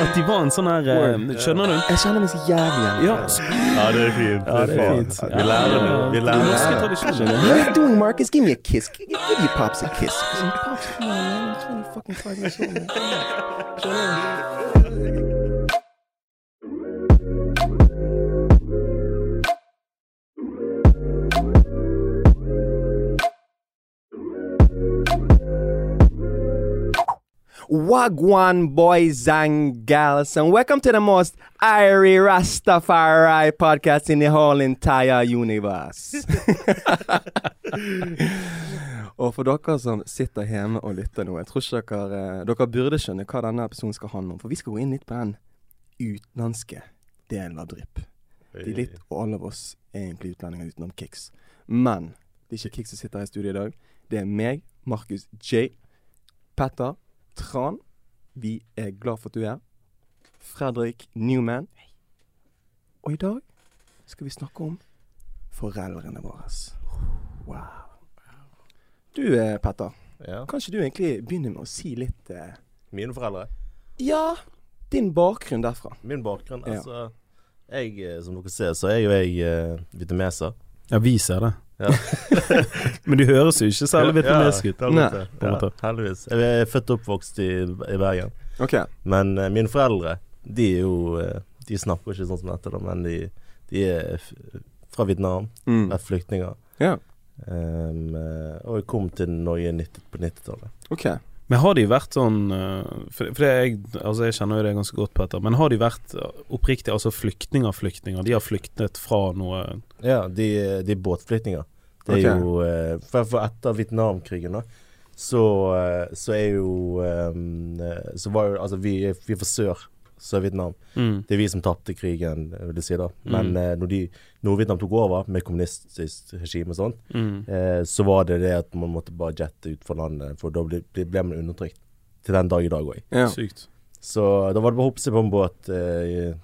At de var en sånn her eh, Skjønner du? Jeg kjenner meg så jævlig igjen. Ja, Ja, det er fint. Ja, det er fint. Vi lærer det. Vi Det er lærer norske det. tradisjoner. What are you doing, Marcus? Give me a kiss. Give, your pops a kiss. Pops, come on, man. I'm 20 fucking five my soul. man. Skjønner du? Wagwan boys and girls, and welcome to the most Irie Rastafari podcast in the whole entire universe. og for dere som sitter hjemme og lytter nå, jeg tror ikke dere eh, Dere burde skjønne hva denne episoden skal handle om, for vi skal gå inn litt på den utenlandske delen av Drypp. De litt, og alle av oss er egentlig utlendinger utenom Kix. Men det er ikke Kix som sitter her i studio i dag. Det er meg, Markus J. Petter Tran. Vi er glad for at du er her. Fredrik Newman. Og i dag skal vi snakke om foreldrene våre. Wow. Du eh, Petter, Ja. kan ikke du egentlig begynne med å si litt eh, Mine foreldre. Ja, din bakgrunn derfra. Min bakgrunn, Ja. altså Jeg, eh, som dere ser, så er jo jeg uh, vietnameser. Ja, vi ser det. Ja. Men de høres jo ikke særlig vietnamesk ut. Nei. På en måte. Ja, heldigvis. Jeg er født og oppvokst i, i Bergen. Okay. Men eh, mine foreldre, de er jo eh, De snakker ikke sånn som dette, da, men de, de er f fra Vietnam. Mm. Er flyktninger. Ja. Um, eh, og jeg kom til Norge 90, på 90-tallet. OK. Men har de vært sånn eh, For, for jeg, altså jeg kjenner jo det ganske godt, Petter. Men har de vært oppriktig altså flyktninger-flyktninger? De har flyktet fra noe Ja, de, de er båtflyktninger. Det er okay. jo eh, for, for etter Vietnamkrigen, da, så, eh, så er jo Så var jo Altså, vi, vi er fra sør. Sør-Vietnam. mm. Det er vi som tapte krigen, vil jeg si da. Men Mm. eh, når Nord-Vietnam tok over med kommunistisk regime og sånt, Mm. eh, så var det det at man måtte bare jette ut fra landet, for da ble, ble, ble man undertrykt. Til den dag i dag òg. Ja. Sykt. Så da var det bare å hoppe seg på en båt. Eh,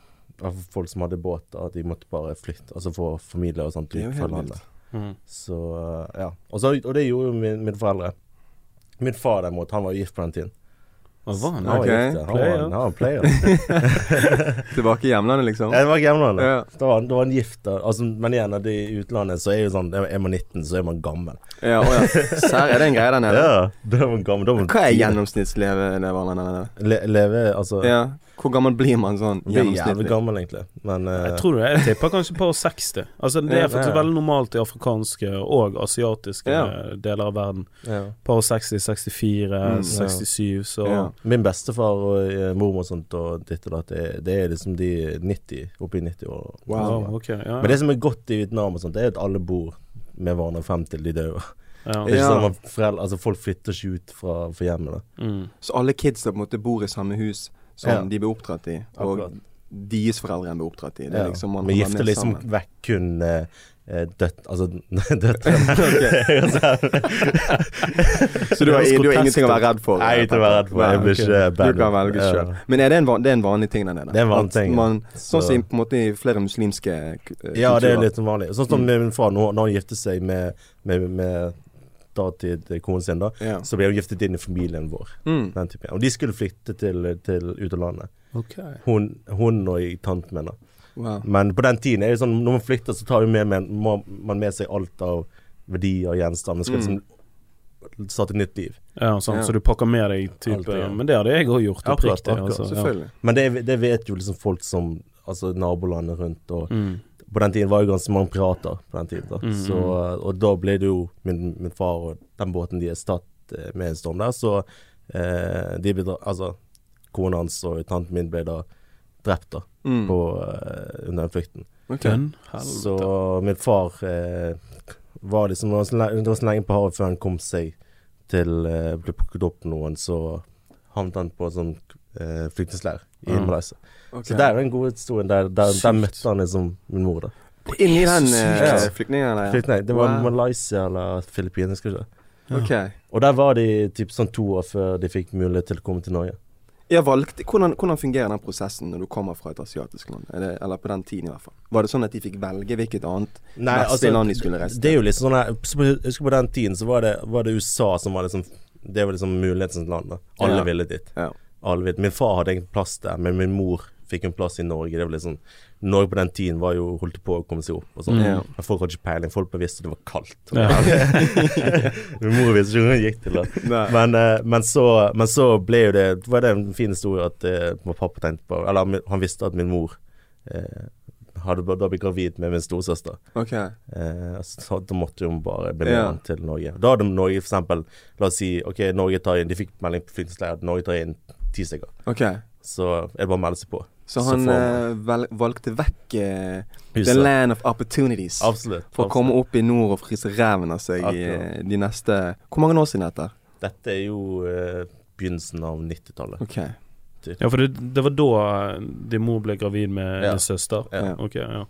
folk som hadde båt, da, de måtte bare flytte. Altså få familie og sånt Det er jo ut fra helt landet. Mm. Så ja. Også, og det gjorde jo min- foreldre. Min far derimot, han var gift på den tiden. Var han? Ok, ja. han, var, han var en player. Tilbake i hjemlandet, liksom? Ja, det var hjemlandet. Ja. Da var, da var han gift. Da. Altså, men igjen, det er i utlandet, så er jo sånn Er man 19, så er man gammel. Ja, å ja. Serr, er det en greie der nede? Ja, da er man gammel. Da er man Hva er gjennomsnittslevealderen der nede? Le, leve, altså Ja. Hvor gammel blir man sånn Blir jævlig gammel, egentlig. Men uh... Jeg tror det. Jeg tipper kanskje par 60. Altså Det er faktisk veldig normalt i afrikanske og asiatiske Ja. deler av verden. ja. Par 60, 64, Mm, 67, så Ja. Min bestefar og eh, mormor og sånt og ditt og datt, det, det er liksom de 90, oppe i 90 år. Wow. Okay, Ja, Men det som er godt i Vietnam og sånt, det er at alle bor med hverandre frem til de dør. ja. Det er ikke sånn at foreldre, altså folk flytter ikke ut fra, fra hjemmet. Mm. Så alle kidsa på en måte bor i samme hus som Ja. de ble oppdratt i, og Akkurat. deres foreldre ble oppdratt i. Det er liksom man Vi gifter liksom sammen. vekk kun eh, eh, dødt... Altså døtrene. Så du har, du har ingenting å være redd for? Nei, ikke å være redd for. Jeg blir ikke bad. Du kan velge Ja. sjøl. Men er det, en, det er en vanlig ting der nede? Det er en vanlig ting. Man, sånn som på en måte i flere muslimske ku- eh, Ja, det er litt vanlig. Sånn som min far, når han gifter seg med, med, med datid konen sin, da, yeah. så ble hun giftet inn i familien vår. Mm. Den typen. Og de skulle flytte til, til ut av landet. Okay. Hun, hun og tanten min. da. Wow. Men på den tiden er det sånn når man flytter, så tar med, med, må man med seg alt av verdier og gjenstander. Skal Mm. liksom starte et nytt liv. Ja, sånn, Ja. Så du pakker med deg type Alt ja. Men det hadde jeg òg gjort. Akkurat, Oppriktig. akkurat. Altså, ja. Selvfølgelig. Men det, det vet jo liksom folk som Altså nabolandet rundt. Og Mm. På den tiden var jo ganske mange pirater. på den tiden da. Mm, Så, Og da ble det jo min, min far og den båten de er tatt eh, med en storm der, så eh, de ble da, Altså, kona hans og tanten min ble da drept da Mm. på, eh, under den flukten. Ok. Så min far eh, var liksom Det var så le- det var så lenge på havet før han kom seg til eh, Ble plukket opp noen, så havnet han på en sånn eh, flyktningsleir i mm. Malaysia. Ok. Så det er jo den gode historien. Der, der, der møtte han liksom min mor, da. Inni den eh, ja. Flyktning, det var Wow. Malaysia eller Filippinene, skal jeg ikke Ok. Og der var de typ sånn to år før de fikk mulighet til å komme til Norge. Jeg valgt, hvordan, hvordan fungerer den prosessen når du kommer fra et asiatisk land? Det, eller på den tiden i hvert fall. Var det sånn at de fikk velge hvilket annet vestlige land de skulle reise til? det er jo liksom sånn her husker på- på den tiden så var det, var det USA som var liksom Det var liksom mulighetens land. da Alle Ja. ville dit. Ja. Alle ville. Min far hadde egentlig plass der, men min mor fikk en plass i Norge. Det var litt sånn Norge på den tiden var jo holdt på å komme seg opp og sånn. Mm. Men folk hadde ikke peiling. Folk bare visste det var kaldt. Ja. min mor visste ikke hvor hun gikk til det. Men, eh, men, så, men så ble jo det Var det en fin historie at uh, pappa tenkte på Eller han- visste at min mor uh, hadde da blitt gravid med min storesøster. Okay. Eh, så da måtte hun bare bli med Ja. til Norge. Da hadde Norge eksempel La oss si OK, Norge tar inn De fikk melding på flyktningleir at Norge tar inn ti stykker. Okay. Så er det bare å melde seg på. Så han så eh, vel, valgte vekk uh, the land of opportunities. Absolutt. For å komme opp i nord og fryse ræven av seg i Akkurat. eh, de neste Hvor mange år siden er dette? Dette er jo uh, begynnelsen av 90-tallet. Ok. Ja, for det, det var da din mor ble gravid med Ja. din søster? Ja. Okay, ja.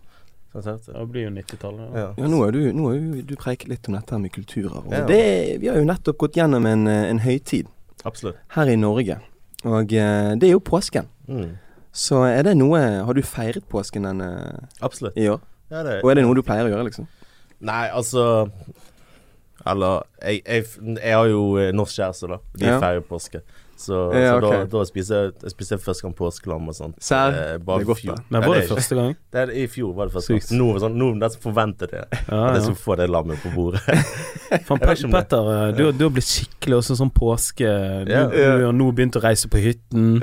Sant? Ja, Det blir jo 90-tallet. Ja. Ja. Nå har du, nå du preiket litt om dette med kulturer. Og Ja. det, vi har jo nettopp gått gjennom en, en høytid Absolutt. her i Norge. Og det er jo påsken. Mm. Så er det noe Har du feiret påsken denne Absolutt. i år? Ja, det, Og er det noe du pleier å gjøre, liksom? Nei, altså Eller jeg, jeg, jeg har jo eh, norsk kjæreste, da. De Ja. feirer påske. Så, Ja, så da, da spiser jeg, jeg spiser første gang påskelam og sånt. Sær? Eh, Det er godt, da. Nei, var det første gang? Det er, I fjor var det første gang. Nå, er det sånn, nå som forventet det. Ja, at jeg ja. skulle få det lammet på bordet. Fan, Petter, eh, du, du har blitt skikkelig også sånn påske Du, Ja. du har nå begynt å reise på hytten.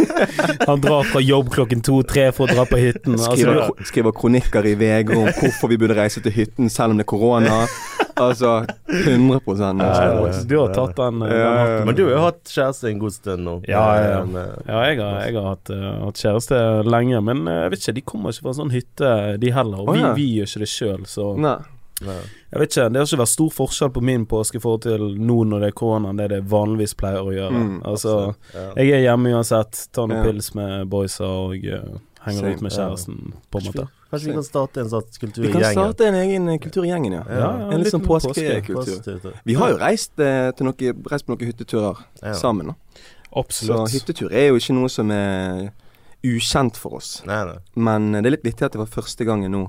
Han drar fra jobb klokken to-tre for å dra på hytten. Altså, Skriver, du, skriver kronikker i VG om hvorfor vi burde reise til hytten selv om det er korona. Altså 100 norsk ja, boys. du har tatt den, eh, den Ja, ja, ja. hatten. Men du har jo hatt kjæreste en god stund nå. Ja, ja, ja. Eh, Ja, jeg har, jeg har hatt, eh, hatt kjæreste lenge, men jeg vet ikke, de kommer ikke fra en sånn hytte, de heller. Og vi, ja. vi gjør ikke det sjøl, så Nei. Nei. Jeg vet ikke, Det har ikke vært stor forskjell på min påske i forhold til nå når det er korona, enn det det vanligvis pleier å gjøre. Mm, altså, Ja. jeg er hjemme uansett, tar noen Ja. pils med boysa og uh, henger Same. ut med Ja. kjæresten, på en måte. Kanskje vi kan starte en sånn kulturgjeng? Vi kan starte en egen eh, kultur i gjengen, ja. Ja, ja, en litt sånn påskekultur. Vi har jo reist, eh, til noe, reist på noen hytteturer Ja. sammen. Da. Så hyttetur er jo ikke noe som er ukjent for oss. Nei, nei. Men eh, det er litt vittig at det var første gangen nå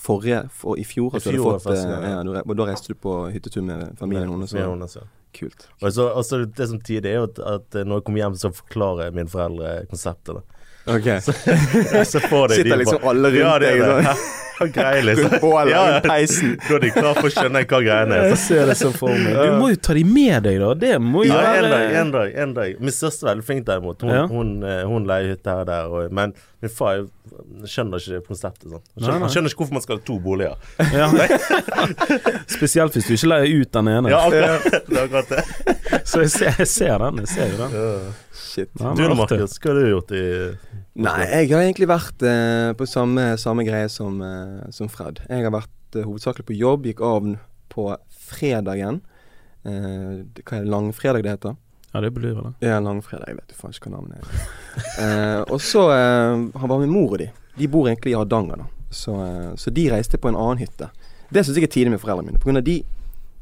Forrige, for, I fjor, I fjor fått første eh, ja. ja, du, og Da reiste du på hyttetur med familien hennes. Ja. Kult. Og så, og så det som tider er jo at, at når jeg kommer hjem, så forklarer mine foreldre konseptet. da Ok. Så får de Sitter de liksom bare- alle rundt ja, det deg sånn. det. Greier liksom bålet, Ja, peisen. Da er de klar for å skjønne hva greiene er. Jeg ser det så for meg. Du må jo ta de med deg, da. Det må jo Ja, en være dag, en dag, en dag. Min søster er veldig flink derimot. Hun, Ja. hun, eh, hun leier hytte her og der. Og, men min far skjønner ikke konseptet. Sånn. Han, skjønner, han skjønner ikke hvorfor man skal ha to boliger. ja. Spesielt hvis du ikke leier ut den ene. Ja, akkurat det. er akkurat det. Så jeg ser, jeg ser den. Jeg ser jo den. Ja. Shit. Ja, Du da. Markus, hva har du gjort i Nei, jeg har egentlig vært eh, på samme, samme greie som, eh, som Fred. Jeg har vært eh, hovedsakelig på jobb, gikk av på fredagen. Eh, hva er det, langfredag det heter? Ja, det blir det. Ja, langfredag. Jeg vet jo faen ikke hva navnet er. Eh, og så eh, var min mor og de. De bor egentlig i Hardanger, da. Så, eh, så de reiste på en annen hytte. Det syns jeg er tidlig med foreldrene mine. På grunn av de,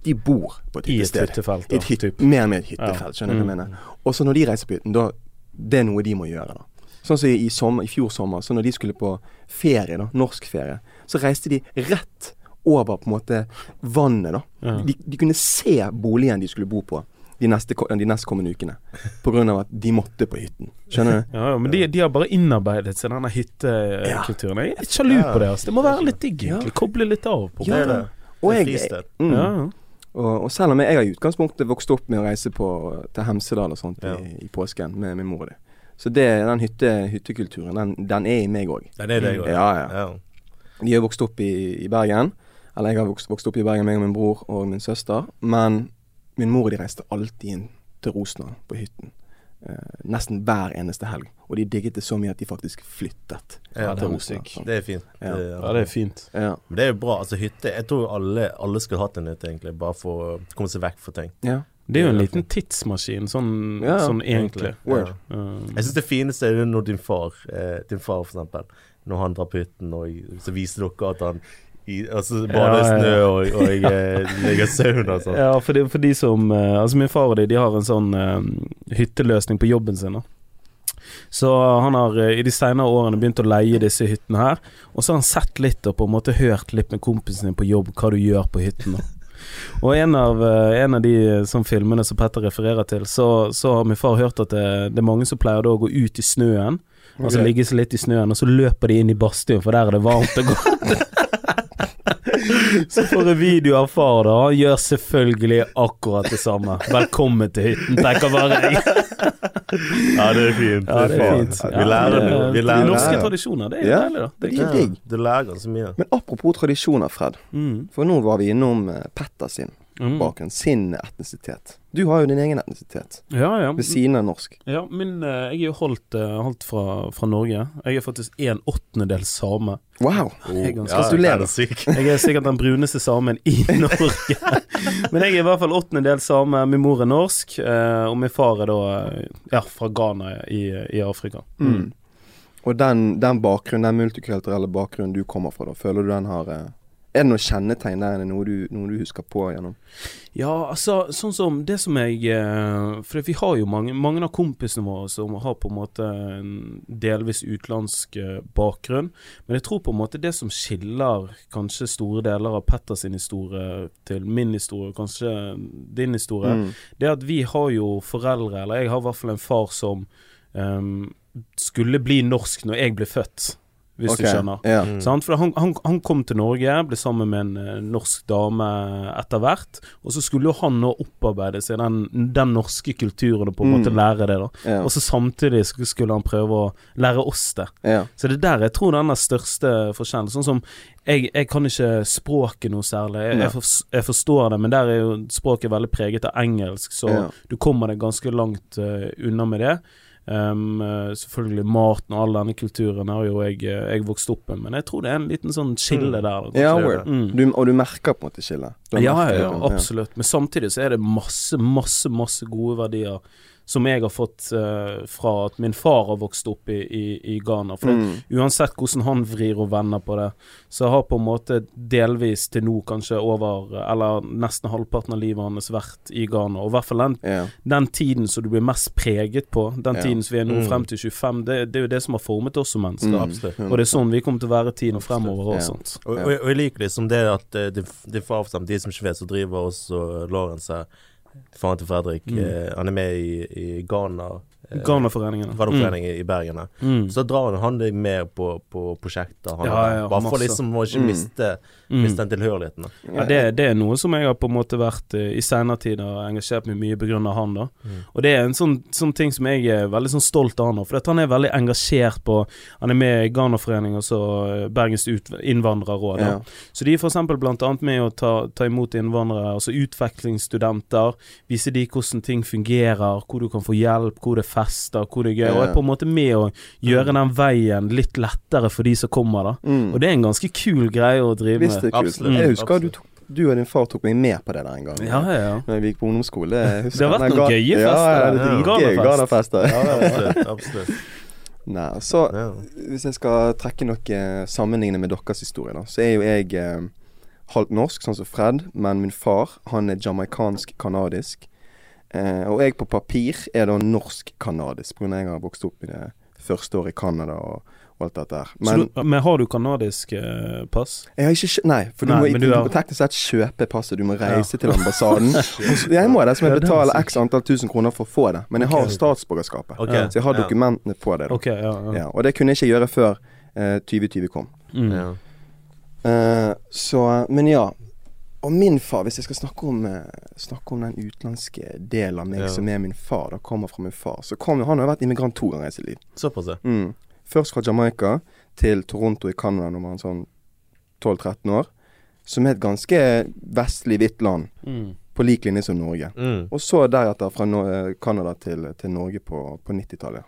de bor på et I et hyttefelt. Da, et hytte, mer med et hyttefelt, skjønner du hva jeg Mm. mener. Og så når de reiser på hytten, da Det er noe de må gjøre, da. Sånn som i, sommer, i fjor sommer, så når de skulle på ferie, da, norsk ferie, så reiste de rett over på en måte vannet, da. Ja. De, de kunne se boligen de skulle bo på de, neste, de nestkommende ukene. Av at de måtte på hytten. Skjønner du? Ja, ja, men de, de har bare innarbeidet seg denne hyttekulturen. Jeg er litt sjalu Ja. på det. Altså. Det må være litt digg, Ja. egentlig. Koble litt av. på Det Ja. det. Og jeg jeg, mm, Ja, ja. Og, og selv om jeg, jeg har i utgangspunktet vokst opp med å reise på, til Hemsedal og sånt Ja. i, i påsken med min mor og det. Så det, den hytte, hyttekulturen, den, den er i meg òg. Den er er deg òg? Ja, ja. Vi har vokst opp i, i Bergen. Eller jeg har vokst, vokst opp i Bergen, meg og min bror og min søster. Men min mor og de reiste alltid inn til Rosendal på hytten. Eh, nesten hver eneste helg. Og de digget det så mye at de faktisk flyttet. Ja, det er sånn. Det er fint. Ja. ja, det er fint. Ja. Men det er jo bra. Altså hytte Jeg tror alle, alle skulle hatt en hytte, egentlig. Bare for å komme seg vekk fra ting. ja. Det er jo en liten tidsmaskin, sånn, Ja, sånn egentlig. Word. Ja. Jeg syns det fineste er når din far, eh, din far for eksempel, når han drar på hytten, og så viser dere at han i, altså bader i snø og, og jeg ligger i sauna og sånn. Ja, for de, for de som eh, Altså min far og de, de har en sånn uh, hytteløsning på jobben sin. da Så han har eh, i de senere årene begynt å leie disse hyttene her. Og så har han sett litt og på en måte hørt litt med kompisen din på jobb hva du gjør på hytten. Og en av, eh, en av de eh, sånn filmene som Petter refererer til, så, så har min far hørt at det, det er mange som pleier å gå ut i snøen. Altså ligge seg litt i snøen, og så løper de inn i badstuen, for der er det varmt og godt. så får jeg video av far, da. Han gjør selvfølgelig akkurat det samme. Velkommen til hytten, tenker bare jeg. Ja, det er fint. Ja, det er fint. Vi lærer det. Vi lærer. De Norske tradisjoner, det er jo Ja. deilig, da. Det er Det er digg. Du lærer så mye. Men apropos tradisjoner, Fred. Mm. For nå var vi innom eh, Petter sin Mm. bakgrunn, sin etnisitet. Du har jo din egen etnisitet, Ja, ja. ved siden av norsk. Ja, min, eh, jeg er jo holdt, eh, holdt fra, fra Norge. Jeg er faktisk en åttendedel same. Wow! Jeg er jeg, Ja, gratulerer. Jeg er sikkert den bruneste samen i Norge. Men jeg er i hvert fall åttendedel same. Min mor er norsk, eh, og min far er da ja, fra Ghana i, i Afrika. Mm. Og den, den bakgrunnen, den multikulturelle bakgrunnen du kommer fra, da, føler du den har Er det noe kjennetegn der? Er noe du, noe du husker på gjennom? Ja, altså, sånn som det som jeg eh, For vi har jo mange, mange av kompisene våre som har på en måte en delvis utenlandsk eh, bakgrunn. Men jeg tror på en måte det som skiller kanskje store deler av Petters historie til min historie, kanskje din historie, Mm. det at vi har jo foreldre, eller jeg har i hvert fall en far som um, skulle bli norsk når jeg ble født, hvis okay. du skjønner. Ja. Mm. For han, han, han kom til Norge, ble sammen med en eh, norsk dame etter hvert. Og så skulle jo han nå opparbeide seg den, den norske kulturen og på en Mm. måte lære det. da Ja. Og så samtidig skulle han prøve å lære oss det. ja. Så det er der jeg tror den er største forskjellen. Sånn som jeg, jeg kan ikke språket noe særlig. Jeg, jeg, for, jeg forstår det, men der er jo språket veldig preget av engelsk, så Ja. du kommer deg ganske langt uh, unna med det. Um, selvfølgelig maten og all denne kulturen har jo jeg, eh, jeg vokst opp med, men jeg tror det er en liten sånn skille Mm. der. da. Ja. Mm. Du, og du merker på en måte skillet? Ja, ja, ja, absolutt. Men samtidig så er det masse, masse, masse gode verdier som jeg har fått uh, fra at min far har vokst opp i, i, i Ghana. For Mm. uansett hvordan han vrir og vender på det, så har på en måte delvis til nå kanskje over Eller nesten halvparten av livet hans vært i Ghana. Og i hvert fall den, yeah. den tiden som du blir mest preget på, den yeah. tiden som vi er nå Mm. frem til 25, det, det er jo det som har formet oss som mennesker. Mm. Og det er sånn vi kommer til å være tiden Absolutt, fremover Og, også. sant? Og, og, og jeg liker liksom det at det, det din far de som ikke vet, som driver også Lorentz her, faren til Fredrik. Mm. Eh, han er med i, i Ghana. Eh, Garnerforeningen mm. I, i Bergen. Mm. Så drar han deg med på, på prosjekter. Han Ja, har- ja, bare for liksom å ikke Mm. miste, Mm. miste den tilhørigheten. da. Ja, det, det er noe som jeg har på en måte vært eh, i senere tid og engasjert meg mye pga. han. da Mm. Og det er en sånn, sånn ting som jeg er veldig sånn stolt av han nå. For at han er veldig engasjert på Han er med i Ghana-foreningen og så eh, Bergens ut, innvandrerråd. Ja. Så de er blant annet med å ta, ta imot innvandrere, altså utvekslingsstudenter. Vise de hvordan ting fungerer, hvor du kan få hjelp, hvor det fester, hvor det er gøy. Og er på en måte med å gjøre den veien litt lettere for de som kommer, da. Mm. Og det er en ganske kul greie å drive Visst med. Absolutt. Jeg husker Absolutt. du, tok, du og din far tok meg med på det der en gang. Ja, ja, ja. Når vi gikk på ungdomsskole. Det har vært noen ga- gøye fester. ja, det Ja. er dritgøy. Ghana-fest. Ghana-fester. Absolutt. absolutt. Nei, så Ja. hvis jeg skal trekke noe sammenlignende med deres historie, da, så er jo jeg eh, halvt norsk, sånn som Fred, men min far, han er jamaicansk-canadisk. Eh, og jeg på papir er da norsk-canadisk, pga. jeg har vokst opp i det første året i Canada og, og alt dette her. Men du, men har du kanadisk eh, pass? jeg har ikke Nei, for du, Nei, må, men du, du har- teknisk sett kjøpe passet. Du må reise Ja. til ambassaden. Jeg må det, så må jeg betale x antall tusen kroner for å få det. Men jeg har okay. statsborgerskapet, okay. så jeg har dokumentene på det. Da. Ok, ja. ja. Ja, og det kunne jeg ikke gjøre før eh, 2020 kom. Mm. Ja. Eh, så Men ja. Og min far, hvis jeg skal snakke om, eh, snakke om den utenlandske delen av meg Ja. som er min far, da kommer fra min far, så kom jo han har vært immigrant to ganger i sitt liv. Såpass, ja. Mm. Først fra Jamaica til Toronto i Canada når man var sånn 12-13 år. Som er et ganske vestlig, hvitt land, Mm. på lik linje som Norge. Mm. Og så deretter fra no eh, Canada til, til Norge på, på 90-tallet.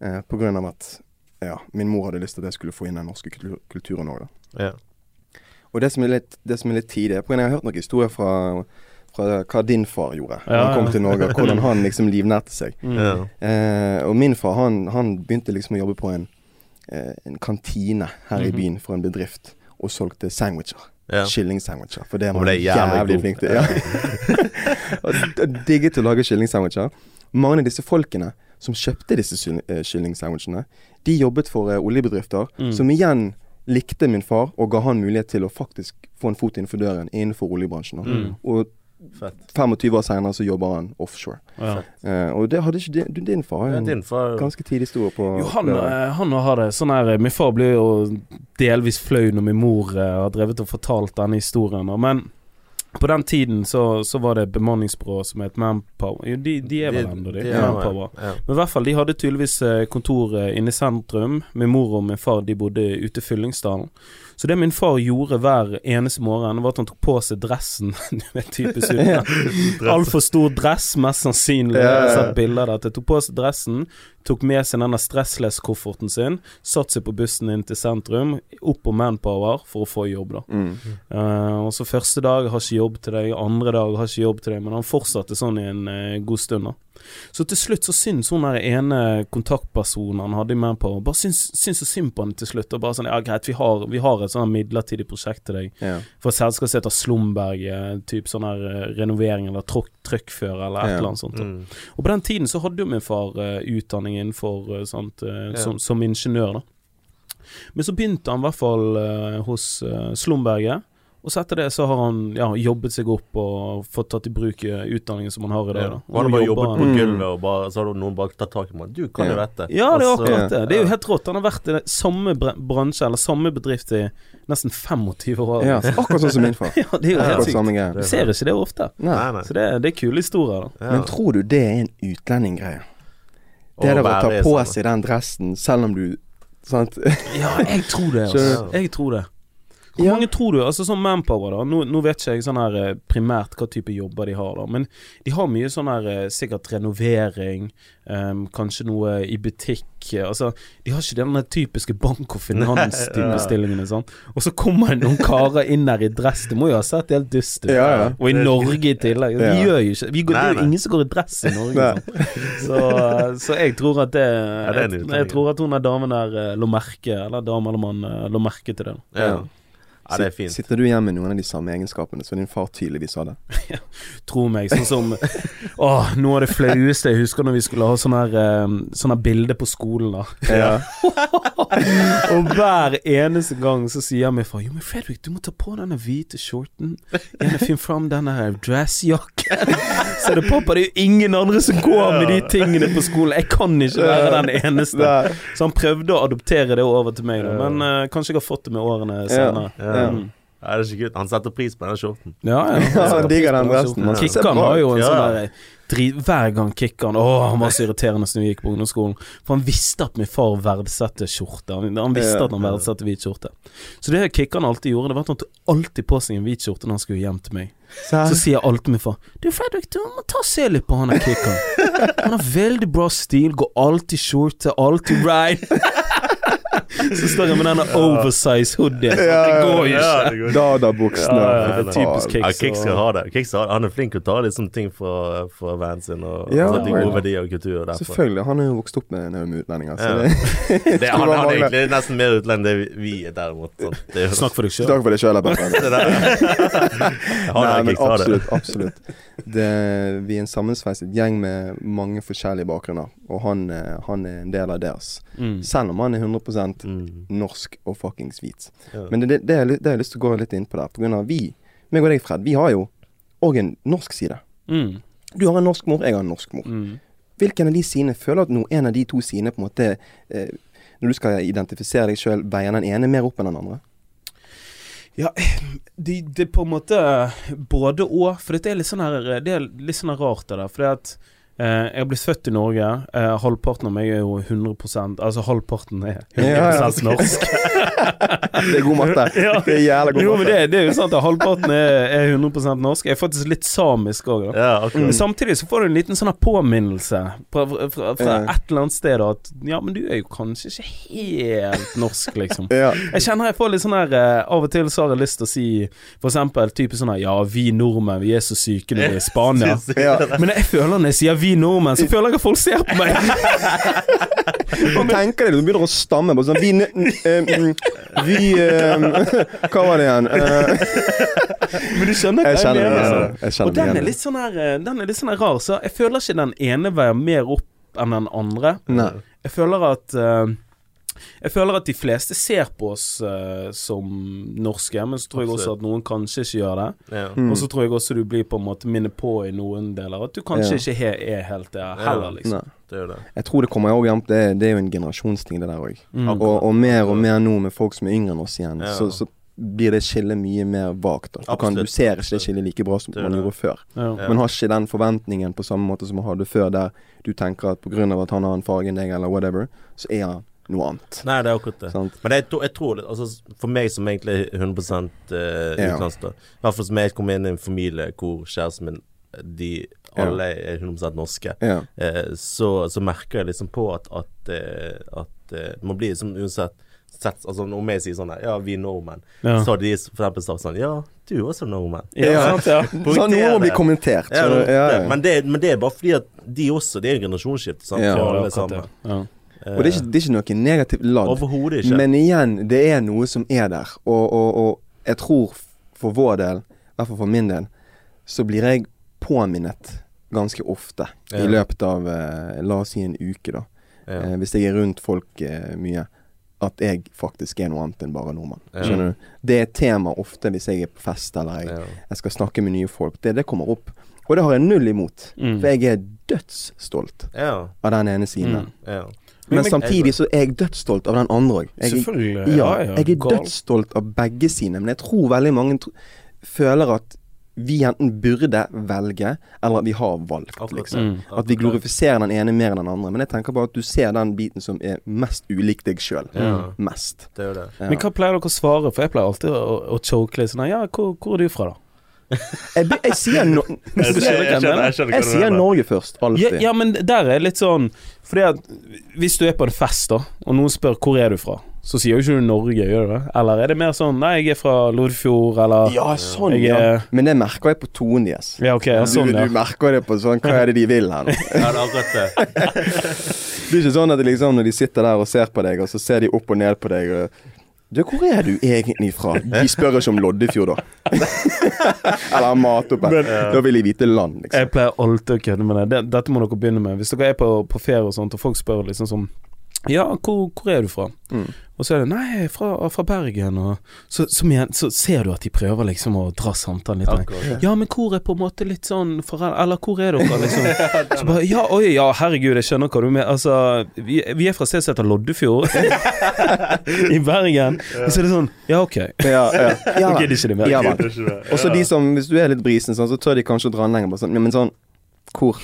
Eh, på grunn av at ja, min mor hadde lyst til at jeg skulle få inn den norske kultur kulturen òg, da. Ja. Og det som er litt, det som er litt tidlig Jeg har hørt noen historier fra, fra hva din far gjorde da Ja, han kom til Norge. og Hvordan han liksom livnærte seg. Mm. Ja. Eh, og min far han, han begynte liksom å jobbe på en, eh, en kantine her i Mhm. byen for en bedrift. Og solgte sandwicher. Ja. Kyllingsandwicher. For det er man det er jævlig jævlig flink til. Ja. og digget å lage kyllingsandwicher. Mange av disse folkene som kjøpte disse eh, kyllingsandwichene, de jobbet for eh, oljebedrifter, Mm. som igjen likte min far og ga han mulighet til å faktisk få en fot innenfor døren innenfor oljebransjen. Mm. Og Fett. 25 år senere så jobber han offshore. Ja. Uh, og det hadde ikke din, din far Ja, din far ganske tidlig stor på Jo, han, eh, han har det sånn her Min far blir jo delvis flau når min mor uh, har drevet og fortalt denne historien. Men på den tiden så, så var det et bemanningsbyrå som het Manpower. Jo, de, de er vel ennå, de. de er Manpower. Ja. Men i hvert fall, de hadde tydeligvis eh, kontor eh, inne i sentrum. Min mor og min far de bodde ute i Fyllingsdalen. Så det min far gjorde hver eneste morgen, var at han tok på seg dressen. Du vet, typisk ut. Altfor stor dress, mest sannsynlig. Jeg har sett bilder av Jeg Tok på seg dressen, tok med seg denne stressless-kofferten sin, satte seg på bussen inn til sentrum, opp på Manpower for å få jobb, da. Mm. Uh, og så første dag har ikke jobb til deg, andre dag har ikke jobb til deg, men han fortsatte sånn i en uh, god stund, da. Så til slutt så syns hun der ene kontaktpersonen han hadde med på, bare syns, syns så synd på han til slutt. Og bare sånn Ja, greit, vi har, vi har et sånn midlertidig prosjekt til deg. Ja. For et selskap som heter Slumberg, type typ sånn her eh, renovering eller trøkkfører eller et Ja. eller annet sånt. Mm. Og på den tiden så hadde jo min far uh, utdanning innenfor uh, sånt, uh, Ja. som, som ingeniør, da. Men så begynte han i hvert fall hos uh, Slumberget. Og så etter det så har han ja, jobbet seg opp og fått tatt i bruk eh, utdanningen som han har i dag. Ja. Da. Og han har bare jobbet på han- Mm. gulvet, og bare, så har noen bare tatt tak i meg. Du kan jo Ja. dette. Ja, det er Og så- akkurat det. Det er jo helt rått. Han har vært i det samme bransje, eller samme bedrift, i nesten 25 år. ja, akkurat sånn som min far. Ja, det er jo helt sykt. Du ser ikke det ofte. Nei. Nei. Så det, det er kule historier, da. Ja. Men tror du det er en utlendinggreie? Det der å ta på sånn. seg den dressen selv om du Sant? Ja, jeg tror det. Altså. Jeg tror det. Hvor Ja. mange tror du Altså sånn Manpower, da. Nå, nå vet ikke jeg sånn her eh, primært hva type jobber de har, da. Men de har mye sånn her eh, sikkert renovering, um, kanskje noe i butikk. eh, Altså, de har ikke den typiske bank- og finans-type stillingene, sant. Og så kommer det noen karer inn der i dress. Det må jo ha sett helt dust ut. Ja, ja. Og i Norge i tillegg. Vi gjør jo ikke vi går, Det er jo ingen som går i dress i Norge. Sånn. Så, så jeg tror at det, det jeg, jeg tror at hun der damen der lå merke, eller dame eller mann, lå merke til det. Ja. Ja, det er fint. Sitter du igjen med noen av de samme egenskapene som din far tydeligvis hadde? Tro meg. Sånn som Åh, noe av det flaueste jeg husker når vi skulle ha sånn her eh, Sånn her bilde på skolen, da. Ja. Og hver eneste gang så sier min far Jo, men Fredrik, du må ta på denne hvite shorten. Gjerne finn fram denne her dressjakken. Så er det pappa, det er jo ingen andre som går med de tingene på skolen. Jeg kan ikke være den eneste. Så han prøvde å adoptere det over til meg, da. Men uh, kanskje jeg har fått det med årene senere. Ja. Mm. Ja, det er ikke gutt. Han setter pris på den skjorten. Ja, ja. Ja, han digger den resten. Kikkan bra har jo en ja. sånn der drit, Hver gang Kikkan Å, han var så irriterende som vi gikk på ungdomsskolen. For han visste at min far verdsatte skjorte. Han, han visste at han verdsatte hvit skjorte. Så det Kikkan alltid gjorde, Det var at han tok alltid på seg en hvit skjorte når han skulle hjem til meg. Så Så, sier alltid min far Du Fredrik, du må ta og se litt på han der kickeren. Han har veldig bra stil, går alltid i skjorte, alltid right. Så står jeg med denne oversize hoodien. Ja, Det går jo ja, ikke. Dada-buksene. Ja, ja, det er typisk Ja, Kicks. Kicks skal ha det. Kicks har, han er flink til å ta litt sånne ting fra, fra vanen sin, og Ja, og de ja. gode verdier og kultur. og Derfor. Selvfølgelig. Han er jo vokst opp med en haug med utlendinger. Så Ja. det, Det, han, han er egentlig nesten mer utlending enn det vi er, derimot. Det er Snakk for deg sjøl. Snakk for deg sjøl, Nei, men absolutt. absolutt. Det, vi er en sammensveiset gjeng med mange forskjellige bakgrunner, og han, eh, han er en del av deres. Mm. Selv om han er 100 Mm. norsk og fuckings hvit. Ja. Men det, det, det, det har jeg lyst til å gå litt inn på der. På grunn av vi, meg og deg, Fred, vi har jo òg en norsk side. Mm. Du har en norsk mor, jeg har en norsk mor. Mm. Hvilken av de sidene føler at no, en av de to sidene på en måte eh, Når du skal identifisere deg sjøl, veier den ene mer opp enn den andre? Ja, det, det er på en måte både og. For dette er litt sånn her Det er litt sånn her rart, det der. For at eh, jeg har blitt født i Norge. Eh, halvparten av meg er jo 100 Altså halvparten er 100 Ja, ja. norsk. Det er god matte. Ja. Det er jævla god Jo, men matte. det, det er jo sant at halvparten er, er 100% norsk. Jeg er faktisk litt samisk òg, da. Ja, akkurat. Men samtidig så får du en liten sånn påminnelse fra, fra, fra Ja. et eller annet sted at Ja, men du er jo kanskje ikke helt norsk, liksom. Ja. Jeg kjenner jeg får litt sånn her eh, Av og til så har jeg lyst til å si For eksempel type sånn her Ja, vi nordmenn, vi er så syke når vi er i Spania. Ja. Men jeg føler når jeg sier vi nordmenn, så føler jeg at folk ser på meg. Og tenker deg, du begynner å stamme. Bare sånn Vi, mm, vi uh, Hva var det igjen? Uh, Men du skjønner hva jeg jeg mener? altså. det. Jeg Og den er det. litt sånn her Den er litt sånn her rar, så jeg føler ikke den ene veier mer opp enn den andre. Nei. Jeg føler at Jeg føler at de fleste ser på oss uh, som norske, men så tror jeg også at noen kanskje ikke gjør det. Ja. Mm. Og så tror jeg også du blir på en måte minnet på i noen deler at du kanskje Ja. ikke he er helt der heller, liksom. Nei. Det det. Jeg tror det kommer òg også an på det, det er jo en generasjonsting, det der òg. Mm. Og, og mer og mer nå med folk som er yngre enn oss igjen, Ja. så, så blir det skillet mye mer vagt. Du, kan, du ser ikke det skillet like bra som man gjorde før. Ja. Man har ikke den forventningen på samme måte som man hadde før, der du tenker at pga. at han har en farge enn deg, eller whatever, så er han noe annet. Nei, det er akkurat det. Sant? Men jeg, jeg tror det, altså For meg som egentlig er 100 eh, Ja. utenlandsk, da. I hvert fall som jeg kom inn i en familie hvor kjæresten min De Ja. alle er 100 norske. Ja. Eh, så, så merker jeg liksom på at At, uh, at man blir liksom uansett sett, altså Om jeg sier sånn her, Ja, vi nordmenn. Ja. Så har de for eksempel sagt sånn Ja, du er også nordmenn. Ja, Ja. sant, ja. Så noe blir bli kommentert. Ja, så, det. Men, det, men det er bare fordi at de også Det er en generasjonsskifte, sant. Ja, for Ja, alle sammen. Ja. Og det er, ikke, det er ikke noe negativt ladd. Overhodet ikke. Men igjen, det er noe som er der. Og, og, og jeg tror for vår del, i hvert fall for min del, så blir jeg påminnet ganske ofte Ja. i løpet av eh, la oss si en uke, da. ja. Eh, hvis jeg er rundt folk eh, mye. At jeg faktisk er noe annet enn bare nordmann. Ja. Skjønner du? Det er et tema ofte hvis jeg er på fest eller jeg, jeg skal snakke med nye folk. Det, det kommer opp. Og det har jeg null imot. Mm. For jeg er dødsstolt ja. av den ene siden. Mm. Men, Men- samtidig så er jeg dødsstolt av den andre òg. Selvfølgelig. Ja, Ja, jeg er dødsstolt av begge sine, men jeg tror veldig mange tro føler at vi enten burde velge, eller at vi har valgt, liksom. Mm. At vi glorifiserer den ene mer enn den andre. Men jeg tenker bare at du ser den biten som er mest ulik deg sjøl. Ja. Mest. Det det. Ja. Men hva pleier dere å svare? For jeg pleier alltid å, å choke litt sånn Ja, hvor, hvor er du fra, da? Jeg, be- jeg sier no Jeg hva jeg. Jeg sier Norge først, Ja, alltid. ja, men der er litt sånn Fordi at hvis du er på en fest, da, og noen spør hvor er du fra, så sier jo ikke du Norge, gjør du det? Eller er det mer sånn Nei, jeg er fra Lodfjord, eller Ja, sånn, Jeg ja. er- Men det merker jeg på tonen deres. Ja, okay, ja, sånn, du, du merker det på sånn Hva er det de vil her nå? Ja, det er akkurat det. Det er ikke sånn at det liksom når de sitter der og ser på deg, og så ser de opp og ned på deg og Du, hvor er du egentlig fra? De spør ikke om Loddefjord, da. Eller Matoppe. Da vil de vite land, liksom. Jeg pleier alltid å kødde med det. det. Dette må dere begynne med. Hvis dere er på, på ferie og sånt, og folk spør liksom sånn Ja, hvor, hvor er du fra? Mm. Og så er det Nei, fra, fra Bergen. Og så, som igjen, så ser du at de prøver liksom å dra samtalen litt. lenger. Akkurat. Ja, men hvor er på en måte litt sånn foreldre Eller hvor er dere, liksom? Så bare Ja, oi, ja, herregud, jeg skjønner hva du mener. Altså, vi, vi er fra sted som heter Loddefjord. I Bergen. Og så er det sånn Ja, ok. Ja, ja. ja Gidder ikke det mer. Ja. Og så de som, hvis du er litt brisen, sånn, så tør de kanskje å dra den lenger. Bare sånn, ja, men sånn hvor,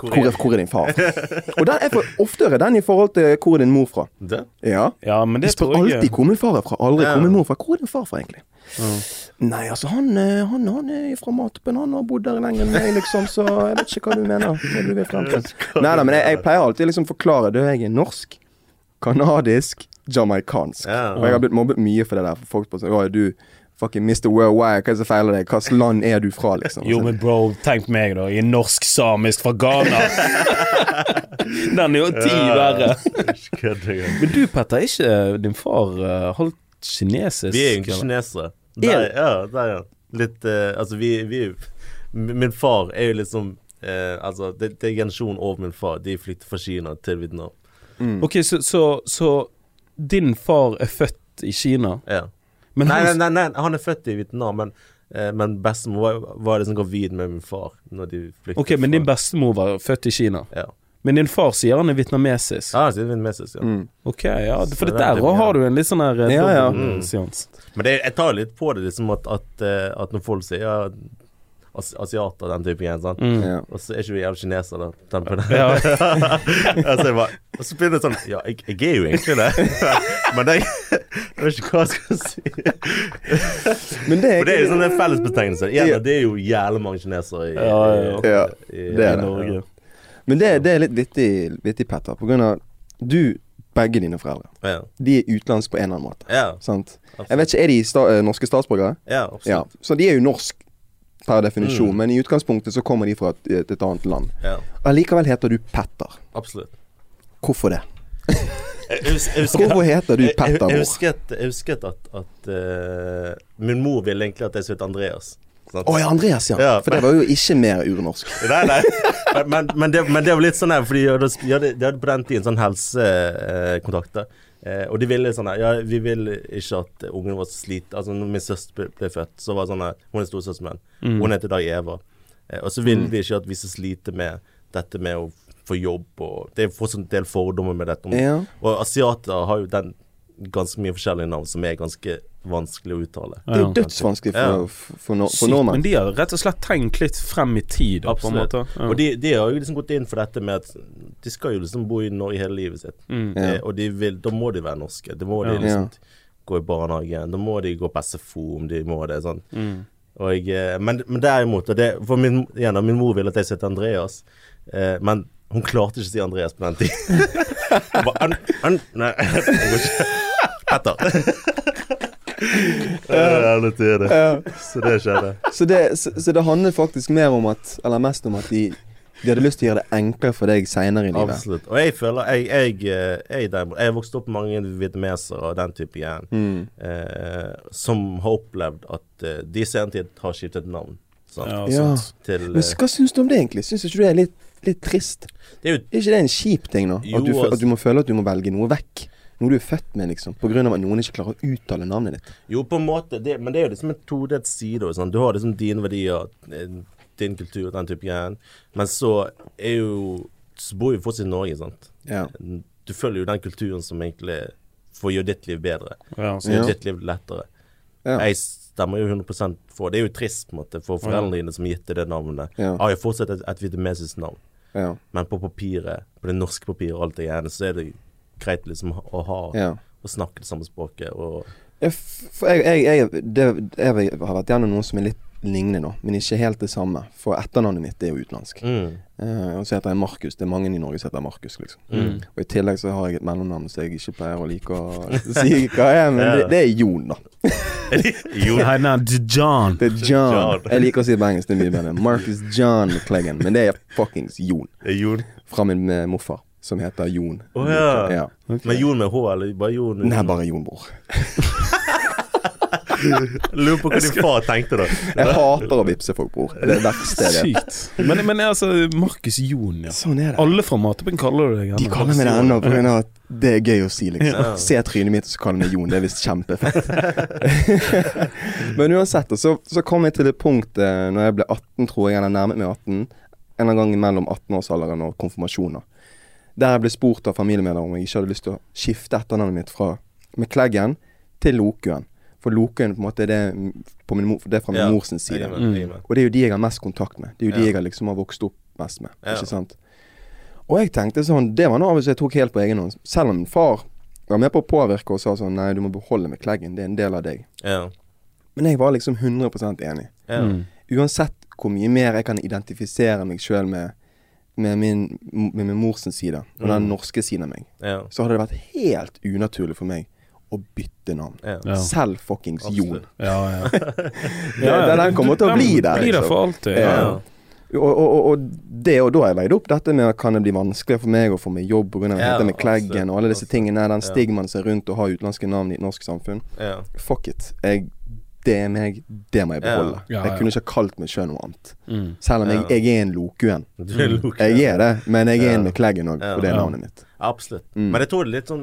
hvor, er, hvor er din far? Og den er for ofte er den i forhold til hvor er din mor fra. Det? Ja. Ja, men De det spør tror jeg alltid hvor min far er fra, aldri Ja. hvor min mor er fra. Hvor er din far fra, egentlig? Ja. Nei, altså, han, eh, han, han er fra Matoppen. Han har bodd der lenger enn meg, liksom, så jeg vet ikke hva du mener. Hva du. Nei da, men jeg, jeg pleier alltid liksom forklare. det. jeg er norsk, kanadisk, jamaicansk. Ja. Og jeg har blitt mobbet mye for det der. For folk på sånn Å, er du fucking Mr. Worldwide, hva er det som feiler deg? Hvilket land er du fra, liksom? Jo, men bro, tenk på meg, da. Er norsk-samisk fra Ghana. Den er jo ti verre. Men du, Petter, er ikke din far uh, halvt kinesisk? Vi er eller? kinesere. Er Der, ja, der, ja. Litt uh, Altså, vi, vi Min far er jo liksom uh, Altså, det, det er generasjonen over min far. De flykter fra Kina til Vietnam. Mm. Ok, så, så, så din far er født i Kina, Ja. Men Nei, nei, nei, nei, han er født i Vietnam, men, eh, men bestemor var, var liksom gravid med min far når de flyktet Ok, men din fra- bestemor var født i Kina. Ja. Men din far sier han er vietnamesisk. Ja, han sier vietnamesisk, ja. Mm. Ok, ja, for det det er der også òg har. du en litt sånn her eh, Ja, ja. dobbel Mm. Men det, jeg tar litt på det, liksom at, at, eh, at når folk sier ja, as, asiater den type greier, sant. Mm. Ja. Og så er ikke vi jævla kinesere, på. Ja. altså, jeg bare, og så blir det sånn Ja, jeg, jeg er jo egentlig det. Men jeg, jeg vet ikke hva jeg skal si. Men det er For det er jo sånn en fellesbetegnelse. Igjen, Ja. det er jo jævlig mange kinesere i, Ja, i, i, det er I det. Norge. Men det, det er litt vittig, vittig Petter. På grunn av du, begge dine foreldre, Ja, de er utenlandske på en eller annen måte. ja, Sant? Jeg vet ikke, Er de sta eh, norske statsborgere? Ja, absolutt. Ja. Så de er jo norsk per definisjon, Mm. men i utgangspunktet så kommer de fra et, et, et annet land. Ja, Allikevel heter du Petter. absolutt. Hvorfor det? Jeg, husker- jeg, husker- Hvorfor heter du Petter, jeg husket, jeg husket at, at uh, min mor ville egentlig at jeg skulle hete Andreas. Å oh, ja, Andreas, ja. Ja. For det var jo ikke mer urnorsk. Nei, nei. Men, men, men, det, men det var litt sånn her, fordi de hadde, de hadde, på den tiden sånn helsekontakt. Eh, og de ville sånn Ja, vi vil ikke at ungene våre sliter slite Altså, når min søster ble, ble født, så var det sånn her Hun er storesøster min. Mm. Hun heter Dag Eva. Eh, og så ville Mm. de ikke at vi skal slite med dette med å få jobb og Det er fortsatt en del fordommer med dette. Ja. Og asiater har jo den ganske mye forskjellige navn som er ganske vanskelig å uttale. Det er jo dødsvanskelig for, Ja. for, for, no, for nordmenn. men de har rett og slett tenkt litt frem i tid, da, på en Absolutt. måte. Ja. Og de, de har jo liksom gått inn for dette med at de skal jo liksom bo i Norge hele livet sitt. mm. Ja. Eh, og de vil, da må de være norske. Da må de Ja. liksom gå i barnehagen. Da må de gå på SFO om de må det. sånn Mm. Og jeg, eh, men, men derimot og det, For min, igjen, min mor ville at jeg skulle hete Andreas, eh, men hun klarte ikke å si Andreas på den tiden. Hun bare, an, an, nei, det går ikke. Til det. Ja. Så det skjedde. Så, det, så, så det handler faktisk mer om at Eller mest om at de, de hadde lyst til å gjøre det enklere for deg seinere i livet. Absolutt. Og jeg føler Jeg, jeg, jeg, jeg, jeg har vokst opp med mange vietnamesere og den type igjen, Mm. eh, som har opplevd at eh, de i senere tid har skiftet navn. Sant? Ja, Ja. Til Men eh, hva syns du om det, egentlig? Syns ikke du det er litt, litt trist? Det er jo Er ikke det en kjip ting, nå? Jo, At du, altså- at du må føle at du må velge noe vekk? Noe du er født med, liksom. Av at noen ikke klarer å uttale navnet ditt. Jo, på en måte, det, men det er jo liksom en todelt side. Sånn. Du har liksom dine verdier, eh, din kultur, den type greier. Men så er jo Så bor vi fortsatt i Norge, sant. Ja. Du følger jo den kulturen som egentlig får gjøre ditt liv bedre. Ja, Som gjør Ja. ditt liv lettere. Ja. Jeg stemmer jo 100 for Det er jo trist på en måte for foreldrene dine som har gitt deg det navnet. Ja. Har jo fortsatt et, et vietnamesisk navn, Ja. men på papiret, på det norske papiret og alt det greiene, så er det greit liksom å ha ja. Å snakke det samme språket og jeg, For jeg, jeg, jeg, det, jeg har vært gjennom noe som er litt lignende nå, men ikke helt det samme. For etternavnet mitt er jo utenlandsk. mm, Uh, og så heter jeg Markus. Det er mange i Norge som heter Markus, liksom. mm. Og i tillegg så har jeg et mellomnavn som jeg ikke pleier å like å si hva er, men Ja. det, det er Jon, da. Jon nei, John. Det er John. Jeg liker å si det på engelsk, det er mye bedre. Marcus John Cleggan. Men det er fuckings Jon. Fra min eh, morfar, som heter Jon. Oh, ja. ja. Men Jon med H, eller bare Jon? Nei, bare Jon, bror. Lurer på hva din far tenkte da. Jeg hater å vippse folk, bror. Det er det verste jeg vet. Sykt. Men, men altså, Markus Jon, ja. Sånn er det. Alle fra Matebyen kaller du deg De kaller meg det ennå pga. at det er gøy å si, liksom. Ja. Se trynet mitt, og så kaller de meg Jon. Det er visst kjempefett. Men uansett, så, så kom jeg til det punkt eh, når jeg ble 18, tror jeg, eller nærmet meg 18, en eller annen gang mellom 18-årsalderen og konfirmasjoner, der jeg ble spurt av familiemedlemmer om jeg ikke hadde lyst til å skifte etternavnet mitt fra Kleggen til Lokuen. For Lokuen på en måte er det, på min, mor- det er fra min Ja, mors side. Er med, Mm. er med. Og det er jo de jeg har mest kontakt med. Det er jo de jeg liksom har vokst opp mest med. Ja. Ikke sant? Og jeg tenkte sånn Det var noe av det jeg tok helt på egen hånd. Selv om min far var med på å påvirke og sa sånn Nei, du må beholde McCleggan. Det er en del av deg. Ja. Men jeg var liksom 100 enig. Ja. Mm. Uansett hvor mye mer jeg kan identifisere meg sjøl med, med, min, med min mors side, og den Mm. norske siden av meg, Ja. så hadde det vært helt unaturlig for meg å bytte navn. Ja. Selv fuckings Jon. Ja, ja. Den- den kommer til å bli der, Blir der liksom. for alltid. Ja. Ja. Og, og, og, og det og da har jeg veid opp dette med kan det bli vanskeligere for meg å få meg jobb pga. Ja, med kleggen og alle disse tingene. Den stigmaen som er rundt å ha utenlandske navn i et norsk samfunn. Ja. Fuck it. Jeg, det er meg. Det må jeg beholde. Ja, ja. Jeg kunne ikke ha kalt meg sjøl noe annet. Mm. Selv om jeg, Ja. jeg er en lokuen. Er. Jeg er det, men jeg er en med kleggen òg, for det er navnet mitt. Absolutt. Mm. Men jeg tror det er litt sånn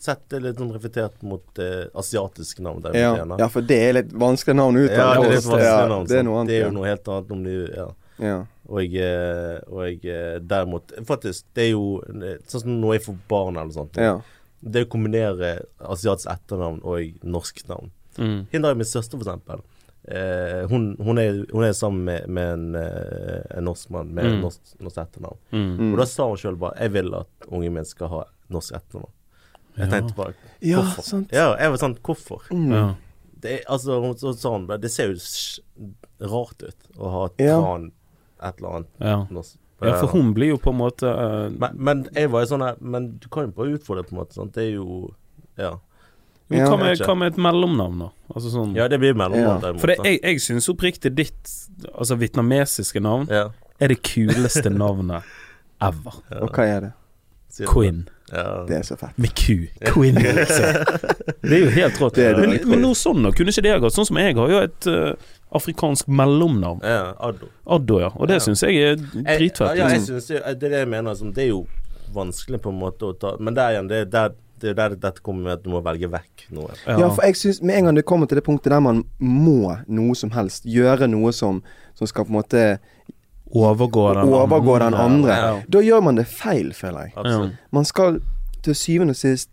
Sett det litt sånn reflektert mot eh, asiatiske navn. Der Ja, ja, for det er litt vanskelig navn å Ja, det er litt Ja, vanskelig navn. det er noe annet. Det er jo noe helt annet om du Ja. Ja. Og, eh, og eh, derimot Faktisk, det er jo eh, sånn som når jeg får barn eller sånt. ja. Det å kombinere asiatisk etternavn og norsk navn. Mm. Hin er min søster, for eksempel. Eh, hun, hun, er, hun er sammen med, med en, eh, en norsk mann med Mm. norsk, norsk etternavn. Mm. Mm. Og da sa hun sjøl bare 'Jeg vil at unge min skal ha norsk etternavn'. Jeg Ja. tenkte bare ja, sant. Ja, jeg var sånn Hvorfor? Mm. Ja. Det, altså, hun så sa hun bare Det ser jo rart ut å ha et Ja. tran et eller annet Ja. norsk. ja, for hun blir jo på en måte uh, men, men jeg var jo sånn her Men du kan jo bare utfordre på en måte. Sant? Det er jo Ja. Ja. hva, med, hva med et mellomnavn, da? Altså sånn Ja, det blir mellomnavn, Ja. For det, jeg, jeg syns oppriktig ditt altså vietnamesiske navn ja. er det kuleste navnet ever. ja. Og hva er det? Queen. Quinn. det? Ja. Det er så fett. Med ku. Quinn, liksom. Det er jo helt rått. Det det men, men noe sånn da, kunne ikke det gått? Sånn som jeg har jo et uh, afrikansk mellomnavn. ja. Addo. Addo, ja. Og det Ja. syns jeg er dritfett. Ja, jeg Liksom. synes det, det er det jeg mener. Som, det er jo vanskelig på en måte å ta Men der igjen, det er der det er der dette kommer med at du må velge vekk noe. Ja, for jeg synes med en gang det kommer til det punktet der man må noe som helst, gjøre noe som, som skal på en måte Overgå den overgå den andre, Ja. da gjør man det feil, føler jeg. Absolutt. Man skal til syvende og sist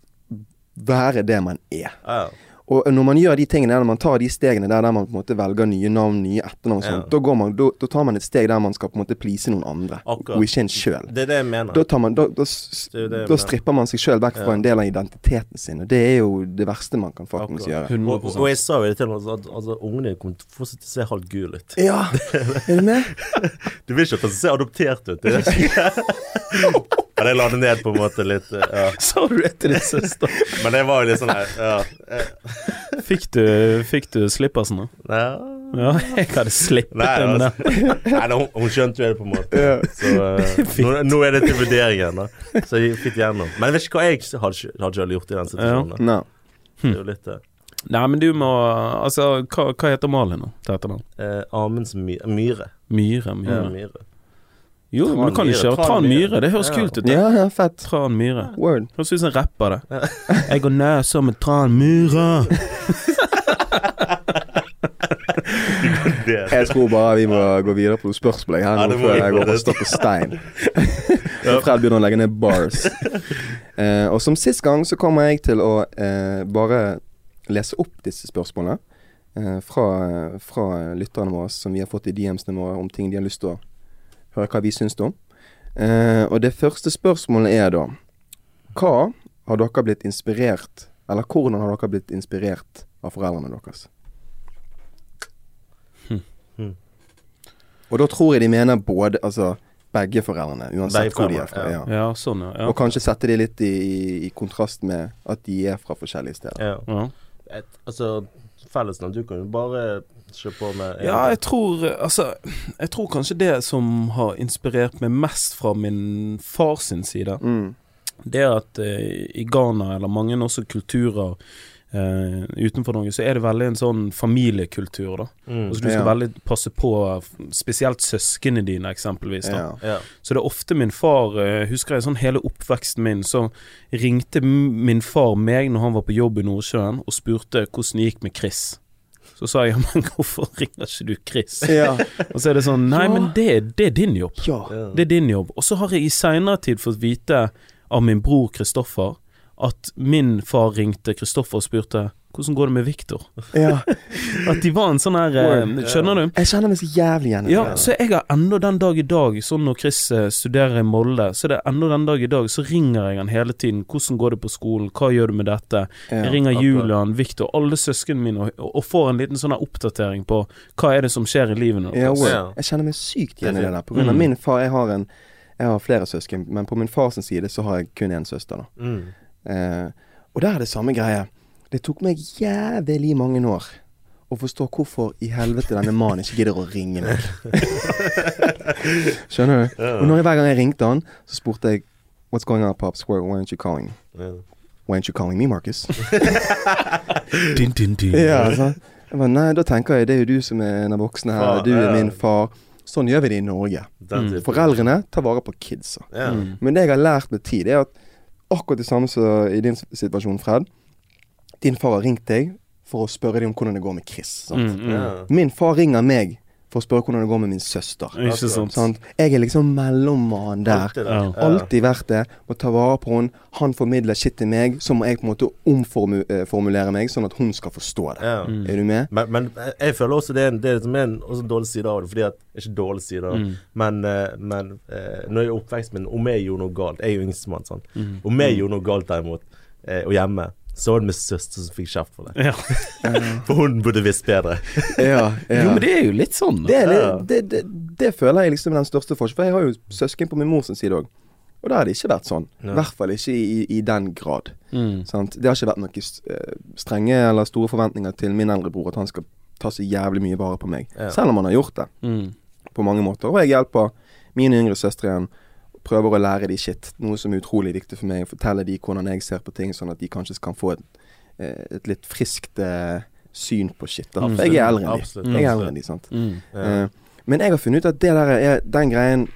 være det man er. Ja, ja. Og når man gjør de tingene der, når man tar de stegene der, der man på en måte velger nye navn, nye etternavn og sånt, Ja. da, går man, da, da tar man et steg der man skal på en måte please noen andre, Akkurat. og ikke en sjøl. Det er det jeg mener. Da, tar man, da, da, Det er det da mener. stripper man seg sjøl vekk fra Ja. en del av identiteten sin, og det er jo det verste man kan faktisk Akkurat. gjøre. 100 Og, og jeg sa jo det til ham at altså, ungene kommer til å fortsette å se halvt gul ut. Ja, er du med? Du vil ikke at han ser adoptert ut. Det er Men jeg la det ned på en måte litt ja. Sa du det til din søster? Men det var jo litt sånn her ja. Eh, Fikk du, fikk du slippersen, da? ja. Ja, jeg hadde slippet Nei, den altså. Nei, hun, hun skjønte jo det på en måte. Så uh, nå, nå er det til vurdering da. Så jeg fikk gjennom. Men jeg vet ikke hva jeg hadde, hadde selv gjort i den situasjonen. da. Nei. Det er jo litt det. Nei, men du må Altså, hva, hva heter Malin nå til etternavn? Eh, Amundsen Myhre. Myhre. Myhre? Ja, Myhre. Jo, men du kan Tran ikke ha Tran Myhre. Det høres Ja. kult ut. det. Ja, ja, fett. Tran Myhre. Word. Høres ut som en rapper, det. Jeg går ned som en Tran Myhre. Jeg tror bare vi må gå videre på spørsmål her nå før jeg går og står på stein. Fred begynner å legge ned bars. Uh, og som sist gang så kommer jeg til å uh, bare lese opp disse spørsmålene uh, fra, fra lytterne våre som vi har fått i DMs-ene våre om ting de har lyst til å høre hva vi syns om. Eh, og det første spørsmålet er da Hva har dere blitt inspirert Eller hvordan har dere blitt inspirert av foreldrene deres? Hmm. Og da tror jeg de mener både Altså begge foreldrene, uansett Begge hvor de er fra. Ja. Ja, sånn, ja. Og kanskje sette de litt i, i, i kontrast med at de er fra forskjellige steder. Ja. ja. Et, altså, fellesnavn Du kan jo bare kjøre på med Ja, jeg tror Altså, jeg tror kanskje det som har inspirert meg mest fra min fars sin side, Mm. det er at eh, i Ghana, eller mange også kulturer eh, utenfor Norge, så er det veldig en sånn familiekultur, da. Mm. Altså Du skal Ja. veldig passe på spesielt søsknene dine, eksempelvis. da Ja. Ja. Så det er ofte min far eh, Husker jeg sånn hele oppveksten min, så ringte min far meg når han var på jobb i Nordsjøen, og spurte hvordan det gikk med Chris. Så sa jeg men hvorfor ringer ikke du Chris? Ja. Og så er det sånn Nei, Ja. men det, det er din jobb. ja. Ja. Det er din jobb. Og så har jeg i seinere tid fått vite av min bror Kristoffer at min far ringte Kristoffer og spurte hvordan går det med Viktor? ja. At de var en sånn her eh, Skjønner du? Jeg kjenner meg så jævlig igjen i Ja, det. så jeg har ennå den dag i dag, sånn når Chris eh, studerer i Molde, så det er ennå den dag i dag, så ringer jeg han hele tiden. 'Hvordan går det på skolen? Hva gjør du med dette?' Jeg ringer akkurat. Julian, Victor, alle søsknene mine, og, og får en liten sånn her oppdatering på hva er det som skjer i livet deres. Ja. Jeg kjenner meg sykt igjen i Det det der. På grunn av Mm. min far Jeg har en Jeg har flere søsken, men på min fars side så har jeg kun én søster. da Mm. eh, Og der er det samme greie. Det tok meg jævlig mange år å forstå hvorfor i helvete denne mannen ikke gidder å ringe meg. Skjønner du? Og når jeg, hver gang jeg ringte han, så spurte jeg What's going on, Pops? Why, aren't you calling? Why aren't you calling me, Marcus? Din, din, din. Ja, altså. Jeg bare, Nei, da tenker jeg det er jo du som er en av voksne her. Du er min far. Sånn gjør vi det i Norge. Mm. Foreldrene tar vare på kidsa. Yeah. Mm. Men det jeg har lært med tid, er at akkurat det samme som i din situasjon, Fred. Din far har ringt deg for å spørre deg om hvordan det går med Chris. Sant? Mm, mm. Min far ringer meg for å spørre hvordan det går med min søster. Ikke sant? Sant? Jeg er liksom mellommannen der. Alltid vært det. Må ta vare på henne. Han formidler shit til meg, så må jeg på en måte omformulere meg, sånn at hun skal forstå det. Ja. Mm. Er du med? Men, men jeg føler også det er en, det er en, også dårlig side av det. Fordi at Ikke dårlig side. Mm. men, eh, men eh, når jeg er oppvekst min Om jeg gjorde noe galt Jeg er jo yngstemann, sant. Mm. Om jeg gjorde noe galt derimot, eh, og hjemme, så var det min søster som fikk kjeft for det. Ja. For hun burde visst bedre. Ja, ja. Jo, men det er jo litt sånn. Det, er litt, det, det, det føler jeg liksom er den største forskjellen. For jeg har jo søsken på min mors side òg. Og da har det ikke vært sånn. I hvert fall ikke i, i den grad. Mm. Sant? Det har ikke vært noen eh, strenge eller store forventninger til min eldre bror at han skal ta så jævlig mye vare på meg. Ja. Selv om han har gjort det Mm. på mange måter. Og jeg hjelper mine yngre søstre igjen. Prøver å lære de shit. Noe som er utrolig viktig for meg. Fortelle de hvordan jeg ser på ting, sånn at de kanskje kan få et, eh, et litt friskt eh, syn på shit. Da. For jeg er eldre enn de. Absolutt, Jeg er eldre enn de, sant. Mm. Eh, men jeg har funnet ut at det der er den greien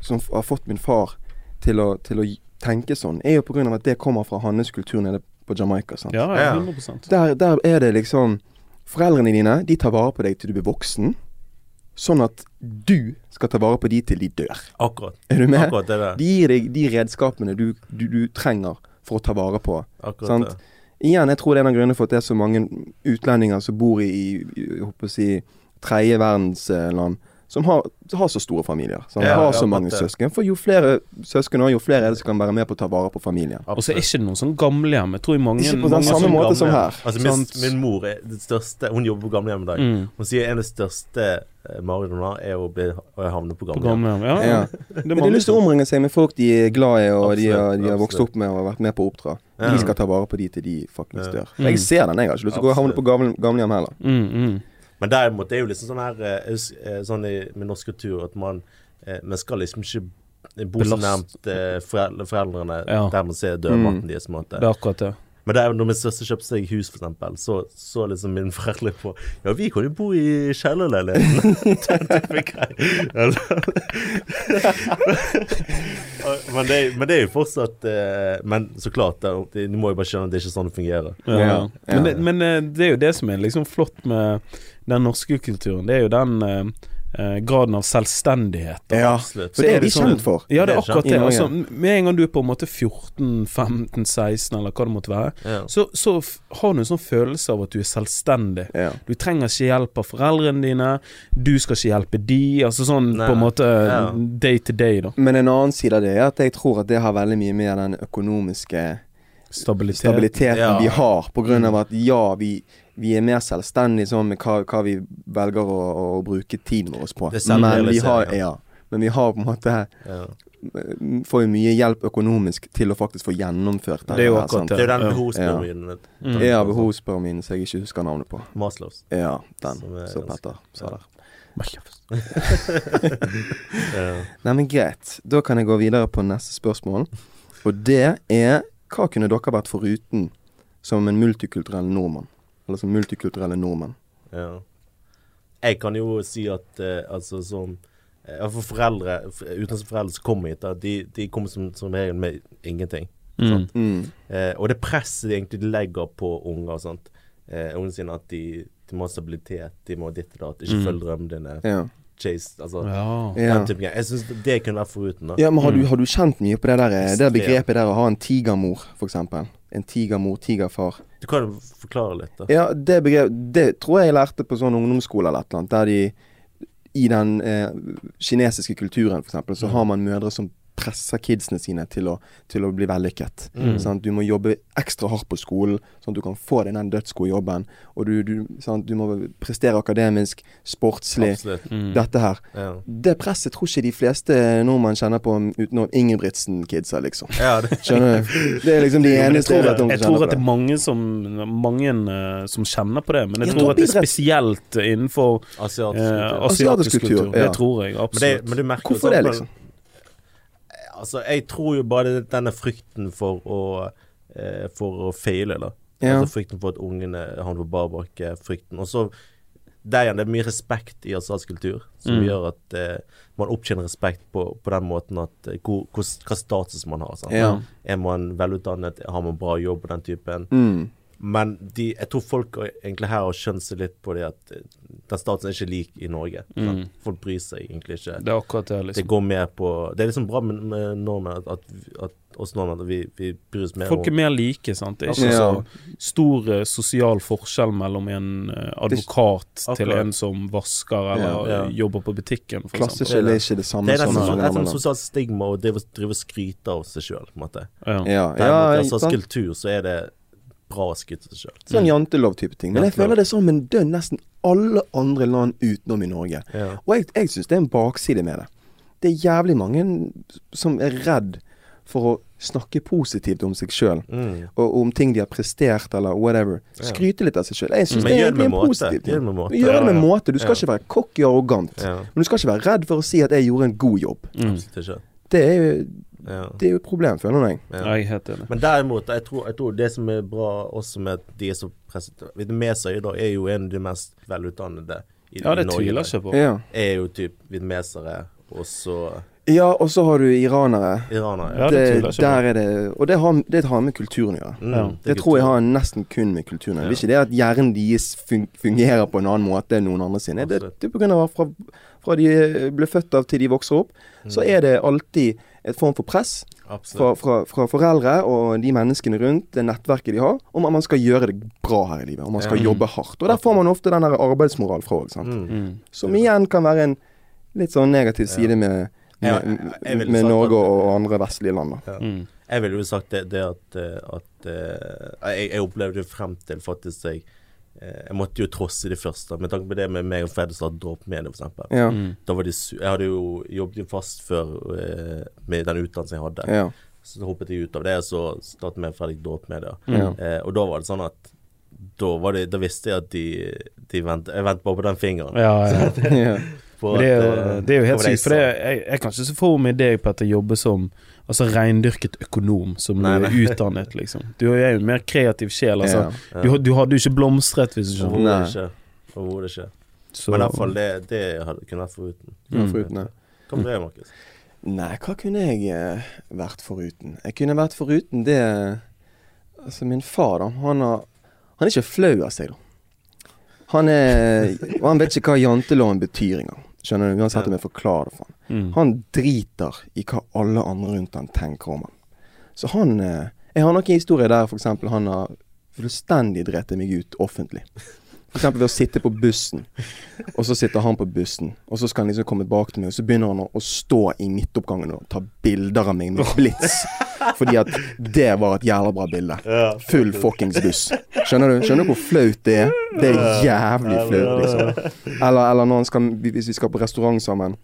som har fått min far til å, til å tenke sånn, er jo av at det kommer fra hans kultur nede på Jamaica. sant? Ja, Ja. 100% Der, der er det liksom Foreldrene dine de tar vare på deg til du blir voksen, sånn at du skal ta vare på de til de dør. Akkurat. Er du med? Akkurat det der. De gir deg de redskapene du, du, du trenger for å ta vare på. Akkurat sant? det. Igjen, jeg tror det er en av grunnene for at det er så mange utlendinger som bor i, i jeg håper å si, tredje verdensland, som har, har så store familier. Som Ja, har ja, så mange søsken. For jo flere søsken og jo flere er det som kan være med på å ta vare på familien. Og så er ikke det noen sånn gamlehjem. Jeg tror i mange, Ikke på den samme måte gamle. som her. Altså, min, min mor er det største Hun jobber på gamlehjem i dag. Mm, Hun sier en av de største eh, marerittene hun har, er å, bli, å havne på gamlehjem. gamlehjem. Ja, Ja. Men de har lyst til å omringe seg med folk de er glad i, og de har, de har vokst opp med og har vært med på å oppdra. De skal ta vare på de til de fuckings Ja. dør. Mm. Jeg ser den, jeg har ikke lyst til å gå og havne på gamle- gamlehjem heller. mm, mm. Men derimot det er jo liksom sånn her eh, eh, Sånn i, med norsk kultur at man eh, Man skal liksom ikke bo så nærmt foreldre, foreldrene Ja. der man ser dørmatten deres. på en måte. Det er akkurat det. Men det er jo når min søster kjøpte seg hus, eksempel, så så liksom min foreldre på Ja, vi kan jo bo i kjellerleiligheten. Jeg. men, det, men det er jo fortsatt Men så klart, du må jo bare skjønne at det er ikke sånn det fungerer. Ja. Ja. Men, det, men det er jo det som er liksom flott med den norske kulturen. Det er jo den eh, eh, graden av selvstendighet. da. Ja, Absolutt. så det er vi sånn- kjent for. Ja, det er akkurat det. Altså, med en gang du er på en måte 14, 15, 16, eller hva det måtte være, Ja. så, så har du en sånn følelse av at du er selvstendig. Ja. Du trenger ikke hjelp av foreldrene dine, du skal ikke hjelpe de. Altså sånn Nei, på en måte ja. day to day, da. Men en annen side av det er at jeg tror at det har veldig mye med den økonomiske Stabilitet. stabiliteten Ja. vi har, på grunn av at ja, vi, vi er mer selvstendige sånn med hva, hva vi velger å, å bruke tiden vår på. Men vi har, ja. Men vi har på en måte Ja. Får jo mye hjelp økonomisk til å faktisk få gjennomført Det Det er jo akkurat? Det er den den Ja. behovspyramiden. Mm. Ja, behovspyramiden som jeg ikke husker navnet på. Maslows. Ja, den Som er Petter sa der. Nei, men greit. Da kan jeg gå videre på neste spørsmål. Og det er Hva kunne dere vært foruten som en multikulturell nordmann? Eller som multikulturelle nordmenn? Ja. Jeg kan jo si at eh, altså som eh, For foreldre utenlandske foreldre som kommer hit, da, de, de kommer som, som regel med ingenting. Mm. Mm. Eh, og det presset de egentlig legger på unger og sånt. Eh, ungene sine at de, de må ha stabilitet, de må ditt og datt, ikke Mm. følge drømmene dine. Ja. Chase, altså Ja. Den type. Jeg syns det kunne vært foruten, da. ja, men har du, Mm. har du kjent mye på det der eh, Det begrepet der å ha en tigermor, eksempel? En tigermor, tigerfar. Du kan jo forklare litt, da. Ja, det begrepet Det tror jeg jeg lærte på sånn ungdomsskole eller et eller annet, der de I den eh, kinesiske kulturen, f.eks., så Mm. har man mødre som presser kidsene sine til å, til å bli vellykket. Mm. Sant? Du må jobbe ekstra hardt på skolen, sånn at du kan få deg den dødsgode jobben. Og du, du, sant? du må prestere akademisk, sportslig, Mm. dette her. Ja. Det presset tror ikke de fleste nordmenn kjenner på utenom Ingebrigtsen-kidsa, liksom. ja, det, Skjønner du? Det er liksom de jeg eneste tror jeg det- vet Jeg tror at det er mange som, mange, uh, som kjenner på det, men jeg Ja, tror at det er spesielt innenfor asiatisk uh, asiatisk Asiatisk kultur, kultur. ja. Det tror jeg Men, det, absolutt. men du merker Hvorfor det, sånn- liksom? Altså, jeg tror jo bare denne frykten for å eh, For å feile, da. Ja. Altså frykten for at ungene havner på bar bakke, frykten. Og så der igjen, det er mye respekt i asiatisk kultur som Mm. gjør at eh, man opptjener respekt på, på den måten at eh, hvor, hvor, hva status man har. Ja. Er man velutdannet, har man bra jobb og den typen. Mm. Men de, jeg tror folk egentlig her har skjønt seg litt på det at eh, den statusen er ikke lik i Norge. Mm. Folk bryr seg egentlig ikke. Det er akkurat det, Det liksom. går mer på Det er liksom bra med, med nordmenn at, at, at oss nordmenn at vi, vi bryr oss mer Folk er mer like, sant. Det er ikke Ja. så stor eh, sosial forskjell mellom en advokat advokat til en som vasker eller Ja. ja. jobber på butikken, for. Klasseskille er ikke det samme Det er nesten sånn, et sånt land. sosialt stigma å drive, og skryte av seg sjøl, på en måte. Ja. Ja, Derimot ja, i asiatisk kultur så er det bra skryte av seg sjøl. Sånn jantelov-type ting. Men jeg føler det er sånn med dønn nesten alle andre land utenom i Norge. Ja. Og jeg, jeg syns det er en bakside med det. Det er jævlig mange som er redd for å snakke positivt om seg sjøl. Mm. Og om ting de har prestert, eller whatever. Skryte litt av seg sjøl. Jeg syns Men det er en måte. ting. Gjør det med måte. Gjør det med Ja, ja. måte. Du skal Ja. ikke være cocky og arrogant. Men du skal ikke være redd for å si at jeg gjorde en god jobb. Mm. Det er jo, Ja. det er jo et problem, føler jeg. Ja. Jeg er helt enig. Men derimot, jeg tror, jeg tror det som er bra også med at de er så presset Vietnamesere i dag er jo en av de mest velutdannede i, Ja, det i Norge. tviler jeg ikke på. Ja. Er jo typ vietnamesere, og så Ja, og så har du iranere. Iranere. Ja, Ja. det det, tviler jeg ikke der er det Og det har, det har med kulturen å gjøre. Mm, Ja. det Det tror jeg har nesten kun med kulturen å gjøre. Ja. Det er ikke det at hjernen deres fungerer på en annen måte enn noen andre sine. Det, det er på grunn av fra, fra de ble født av til de vokser opp, så er det alltid et form for press. Fra, fra, fra foreldre og de menneskene rundt, det nettverket de har, om at man skal gjøre det bra her i livet. Om man skal Ja. jobbe hardt. Og der får man ofte den der arbeidsmoral fra òg, sant. Mm. Mm. Som igjen kan være en litt sånn negativ side med, Ja, med, ville med Norge og, og andre vestlige land. da. Ja. Mm. Jeg ville jo sagt det, det at, eh, at eh, jeg, jeg opplevde frem til faktisk jeg Jeg måtte jo trosse det første. Med tanke på det med meg og Fred som hadde dråpemedie, f.eks. Ja. Mm. Da var de su Jeg hadde jo jobbet jo fast før eh, med den utdannelsen jeg hadde. Ja. Så hoppet jeg ut av det, og så startet med Fredrik dråpmedia. Ja. Eh, og da var det sånn at da, var det, da visste jeg at de, de vent, Jeg ventet bare på den fingeren. Ja, ja. ja. På det, er jo, at, eh, det er jo helt på jeg sykt, for det, jeg, jeg kan ikke se for meg deg, Petter, jobbe som altså reindyrket økonom, som Nei, er nei. utdannet, liksom. Du er jo en mer kreativ sjel, altså. Ja. Ja. Du, du hadde jo ikke blomstret hvis du ikke. Overhodet ikke. Så- Men i hvert fall det, det hadde kunne vært foruten. Ja, Mm. foruten det. Hva med deg, Markus? Nei, hva kunne jeg eh, vært foruten? Jeg kunne vært foruten det Altså, min far, da. Han, har, han er ikke flau av seg, da. Han er Og han vet ikke hva janteloven betyr engang. Skjønner du? Uansett om jeg forklarer det for han. Mm. Han driter i hva alle andre rundt han tenker om han. Så han eh, Jeg har noen historier der f.eks. han har fullstendig drept meg ut offentlig. F.eks. ved å sitte på bussen, og så sitter han på bussen. Og så skal han liksom komme bak til meg, og så begynner han å, stå i midtoppgangen og ta bilder av meg med blits. Fordi at det var et jævla bra bilde. Full fuckings buss. Skjønner du Skjønner du hvor flaut det er? Det er jævlig flaut, liksom. Eller, eller når han skal, hvis vi skal på restaurant sammen,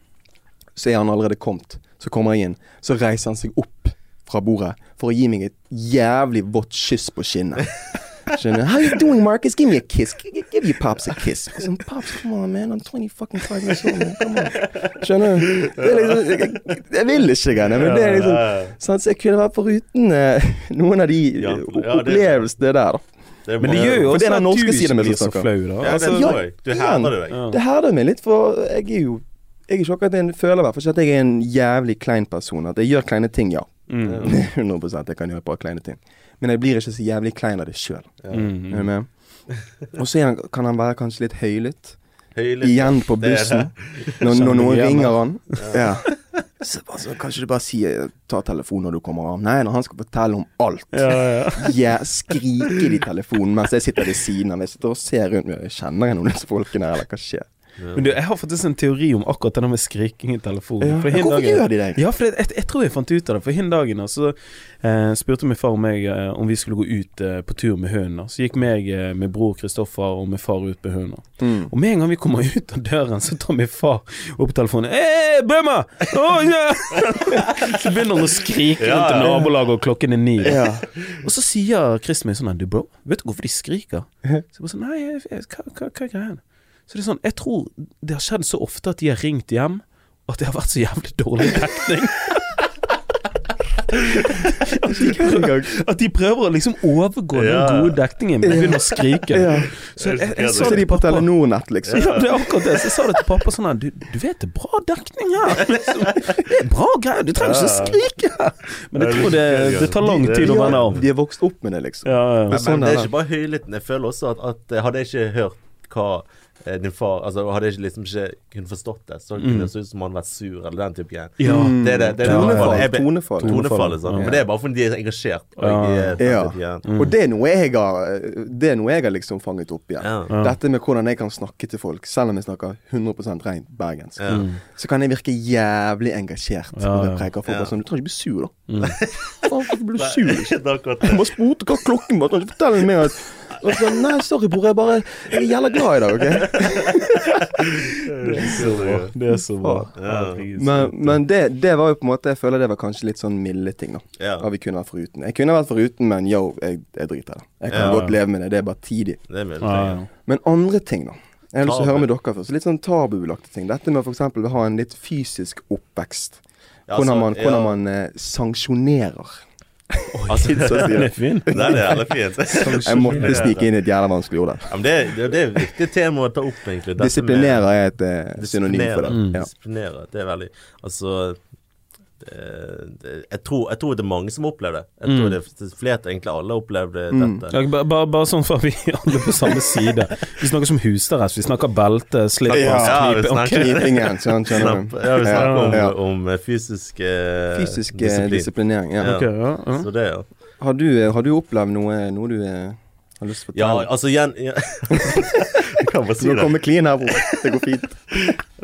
så er han allerede kommet. Så kommer jeg inn, så reiser han seg opp fra bordet for å gi meg et jævlig vått kyss på kinnet. Skjønner? How you doing, Marcus? Give me a kiss. Give, give your Pops a kiss. Sånn, Pops, come on, man. I'm 20 fucking five years old, man. Come on. Skjønner du? Liksom, jeg, jeg vil ikke greiene, men det er liksom sånn, Så jeg kunne vært foruten uh, noen av de Ja, ja, opplevelsene der, da. Det Men det gjør jo også den at du ikke blir så flau, da. Ja, det Altså, ja, jeg. Du herder deg. ja. Det herder meg litt, for jeg er jo Jeg er ikke akkurat en føler i hvert fall ikke at jeg er en jævlig klein person. At jeg gjør kleine ting, ja. Mm. 100 jeg kan gjøre et par kleine ting. Men jeg blir ikke så jævlig klein av det sjøl. Mm. Du med? Og så kan han være kanskje litt høylytt. Høylytt. Igjen på bussen. det. Når, når noen ringer han. Ja. Så, altså, kanskje du bare sier ta telefonen når du kommer av. Nei, når han skal fortelle om alt. Ja, ja. Ja, skriker i telefonen mens jeg sitter ved siden av. Jeg sitter og ser rundt meg. Kjenner jeg noen av disse folkene her, eller hva skjer? Men du, jeg har faktisk en teori om akkurat det der med skriking i telefonen. Ja. For hin Hvorfor gjør de det? Ja, for det, jeg, jeg tror jeg fant ut av det. For hin dagen så eh, spurte min far og meg eh, om vi skulle gå ut eh, på tur med hunden. Så gikk meg eh, med bror Kristoffer og min far ut med hunden. Mm. Og med en gang vi kommer ut av døren, så tar min far opp telefonen. Bømma! Å, ja! så begynner han å skrike Ja, rundt i nabolaget, og klokken er ni. Ja. Og så sier Chris meg sånn Du, bro, vet du hvorfor de skriker? Så jeg bare sånn Nei, hva er greia? Så det er sånn Jeg tror det har skjedd så ofte at de har ringt hjem, og at det har vært så jævlig dårlig dekning. at, de prøver, at de prøver å liksom overgå den gode dekningen med å begynne å skrike. Ja. Så jeg, jeg, jeg sa det til på. Telenor-nett, liksom. Ja, det er akkurat det. Så jeg sa det til pappa sånn her du, du vet det er bra dekning her. Liksom. Det er bra greier. Du trenger ikke å skrike her. Men jeg tror det, det tar lang tid å vende av. De er vokst opp med det, liksom. Ja, ja. Men, sånn men det er ikke bare høylytten. Jeg føler også at, at hadde jeg ikke hørt hva din far Altså Hadde jeg liksom ikke kunnet forstått det, så kunne det se ut som han vært sur, eller den type greier. Ja. Mm. Det er det. det, er det Tonefall. Jeg Tonefall. Tonefallet, sånn. Ja. Men det er bare fordi de er engasjert. Og Ja. er den Ja. Mm. Og det er noe jeg har Det er noe jeg har liksom fanget opp igjen. Ja. Ja. Dette med hvordan jeg kan snakke til folk, selv om jeg snakker 100 rent bergensk. Ja. Mm. Så kan jeg virke jævlig engasjert når jeg preker. Folk Ja. sånn Du trenger ikke bli sur, da. Mm. Faen, hvorfor blir du sur? liksom? Jeg bare spurte hva klokken var. Du kan ikke fortelle meg at og så, Nei, sorry, bror. Jeg bare Jeg er jævla glad i deg, OK? Det er så bra. Det er så bra. Ja. Men, men det, det var jo på en måte Jeg føler det var kanskje litt sånn milde ting, da. Ja, vi kunne vært foruten. Jeg kunne vært foruten, men yo, jeg, jeg driter i det. Jeg kan Ja. godt leve med det. Det er bare tidig. det er ja, ja. Men andre ting, da. Jeg har lyst til å høre med dere først. Litt sånn tabubelagte ting. Dette med å f.eks. ha en litt fysisk oppvekst. Hvordan man, hvordan man eh, sanksjonerer. Altså, Den det. er fin. Den er jævlig fint. Jeg måtte snike inn et jævla vanskelig ord der. Ja, det, det, det er et viktig tema å ta opp, egentlig. Disiplinere er et uh, synonym for det. Mm. Ja. Disiplinere. Det er veldig Altså jeg, tror, jeg tror det er mange som opplever det. Jeg tror Mm. det er flere, egentlig alle opplevde Mm. dette. Ja, bare, Bare, bare sånn for at vi alle på samme side. Vi snakker som husarrest, vi snakker belte, slippers, Ja, ja, vi knipe snakker- ok. Knipingen, sånn, skjønner du. ja, vi snakker om, Ja. om eh, fysisk eh, Fysisk eh, disiplin. disiplinering. Ja. Ja. Ok, ja, ja. Så det, ja. Har, du, har du opplevd noe, noe du har lyst til å Ja, fortelle? altså igjen ja. Du kan bare si du må kommer clean her, bror. Det går fint.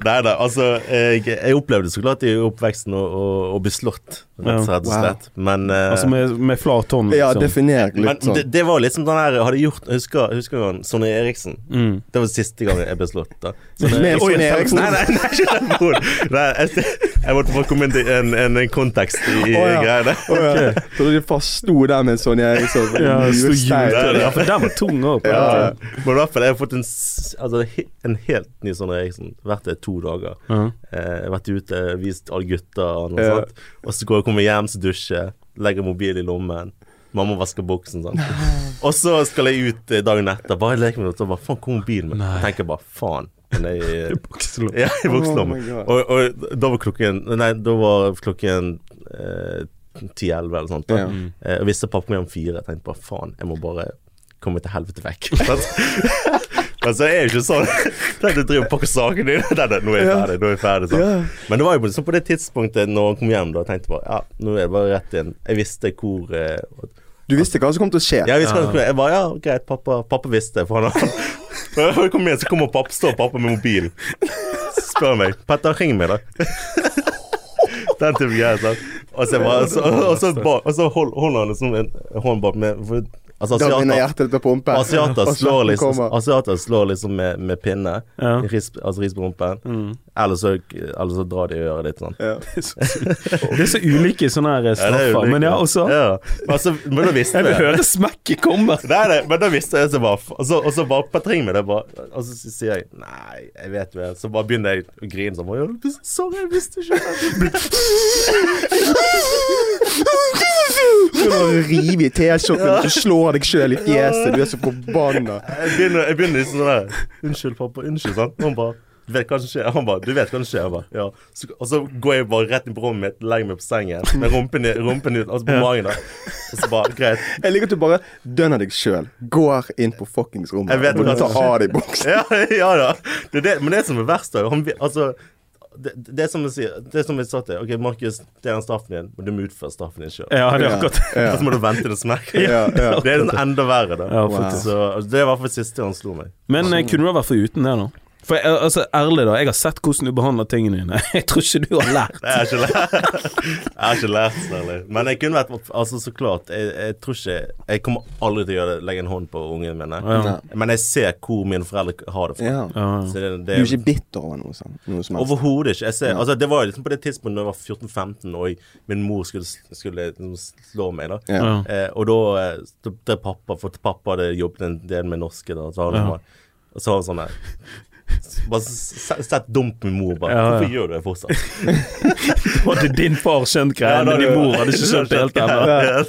Nei da, altså jeg, jeg opplevde så klart i oppveksten å, å, å bli slått, rett, og og Wow. slett. Men uh, Altså med, med flat hånd, Ja, definert definer men litt sånn. det, det var liksom som den der Hadde gjort husker, husker han Sonny Eriksen. Mm. Det var siste gang jeg ble slått. da Sonny- Med Sonny Eriksen. Nei, nei, nei, ikke den. Nei, jeg, jeg måtte bare komme inn til en, en, en kontekst i, oh, ja. greiene. Oh, ja. Så du forsto sto der med Sonny Eriksen? Ja. Ja, for den var tung òg. Ja, ja. Men i hvert fall, jeg har fått en, altså, en helt ny Sonny Eriksen. Vært det to dager. Ja. Eh, vært ute, vist alle gutta og noe sånt. Og så går jeg kommer hjem, så dusjer legger mobilen i lommen. Mamma vasker buksen, sånn. Og så skal jeg ut eh, dagen etter. Bare leke med noe. og Bare faen, hvor er mobilen min? Nei. Jeg tenker bare faen. Men jeg, Bukselom. ja, i Oh bukselommen. my Og, og da var klokken Nei, da var klokken eh, 10-11 eller sånt. Da. Ja. Mm. Eh, og visste pappa kom hjem fire. Jeg tenkte bare faen, jeg må bare komme til helvete vekk. Men så er det ikke sånn. Tenkte jeg driver og pakker sakene dine. Nå er jeg Ja. ferdig. Nå er jeg ferdig sånn. Ja. Men det var jo på- sånn på det tidspunktet når han kom hjem, da tenkte jeg bare ja, nå er det bare rett inn. Jeg visste hvor eh, Du visste hva som kom til å skje? Ja, jeg visste hva som kom til å skje. jeg bare ja, greit, pappa, pappa visste. For han Når jeg kom hjem, så kommer pappa, står pappa med mobilen. Spør meg 'Petter, ring meg, da'. Den type greier. Og så, bare, så, og så, og så holder han liksom en hånd bak for, Altså, Da begynner asiater, hjertet ditt å pumpe. asiater Og slår liksom. Asiater slår liksom med, med pinne. Ja. Ris, altså ris på rumpen. Mm. Eller så, eller så drar de i øret litt Sånn. Ja. Det er så ulike sånne her er straffer. Men ja, også ja. Altså, Men da visste Jeg vil høre smekket komme. Nei, nei, men da visste jeg så bare Og så, og så bare patring med det, bare. Og så sier jeg Nei, jeg vet jo. Så bare begynner jeg å grine sånn. Sorry, jeg visste ikke. Du må rive i T-skjorten, og slår deg sjøl i fjeset, du er så forbanna. Jeg begynner, jeg begynner liksom sånn der Unnskyld, pappa. Unnskyld. sant? Og han bare du vet hva som skjer? Han bare, du vet hva som skjer? Bare, ja. Så, og så går jeg bare rett inn på rommet mitt, legger meg på sengen med rumpen, rumpen ut, altså på magen. da Og så bare, greit. Jeg liker at du bare dønner deg sjøl. Går inn på fuckings rommet Jeg vet og hva tar som skjer. av deg buksen. Ja, ja da. Det er det, men det som er verst, da han, Altså det, det er som jeg sier Det er som jeg sa til Ok, Markus, det er den straffen din, men du må utføre straffen din sjøl. Ja, det er akkurat Ja. Og så må du vente til det smekker. Ja, ja. Det er enda verre, da. Ja, Wow. Så altså, Det er i hvert fall siste han slo meg. Men eh, kunne du ha vært foruten det, da? For jeg, altså, ærlig, da. Jeg har sett hvordan du behandler tingene dine. Jeg tror ikke du har lært. Jeg har ikke lært Jeg har ikke lært særlig. Men jeg kunne vært Altså, så klart. Jeg, jeg tror ikke Jeg kommer aldri til å gjøre det, legge en hånd på ungene mine. Ja. Men jeg ser hvor mine foreldre har det fra. Ja. Så det, Du det er ikke bitter over noe sånt? Noe? Overhodet ikke. Jeg ser, Ja. altså, det var liksom på det tidspunktet da jeg var 14-15 og jeg, min mor skulle, skulle liksom slå meg. da eh, Og da eh, da- da pappa For pappa hadde jobbet en del med norske. da Så han Ja. og så var han sånn der Bare sett dumt med mor. Bare, Ja, ja. Hvorfor gjør du det fortsatt? Hadde din far skjønt greia, men din mor hadde ikke skjønt det helt ennå. Ja,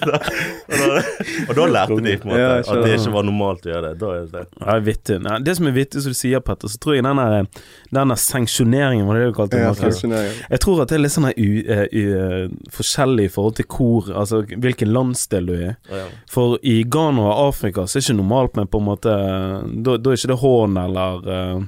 og, da, lærte de på en måte Ja, at det ikke var normalt å gjøre det. Da er det. Ja, vittig. Det som er vittig, som du sier, Petter, så tror jeg den der, den der sanksjoneringen, var det det du kalte det? Ja, Jeg tror at det er litt sånn eh, eh, forskjellig i forhold til hvor Altså hvilken landsdel du er i. Ja. For i Ghana og Afrika så er det ikke normalt med på en måte Da, da er ikke det hån eller eh,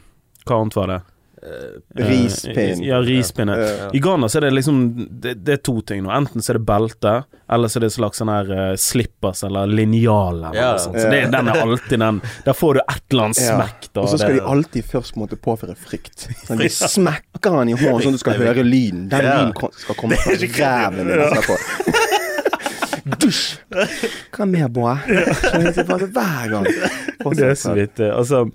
Hva annet var det? Eh, Eh, Rispinn. Ja, rispinne. I Ghana så er det liksom det, det er to ting nå. Enten så er det belte, eller så er det en slags sånn her uh, slippers eller linjal eller Ja. noe sånt. Så det, den er alltid den Der får du et eller annet smekk, da. Og så skal det, de alltid først måtte påføre frykt. Sånn, de smekker han i hånden sånn at du skal høre lyden. Den Ja. lyden skal komme fra ræven din etterpå. Dusj! Hva mer, boy? Bare hver gang. det er så vidt Altså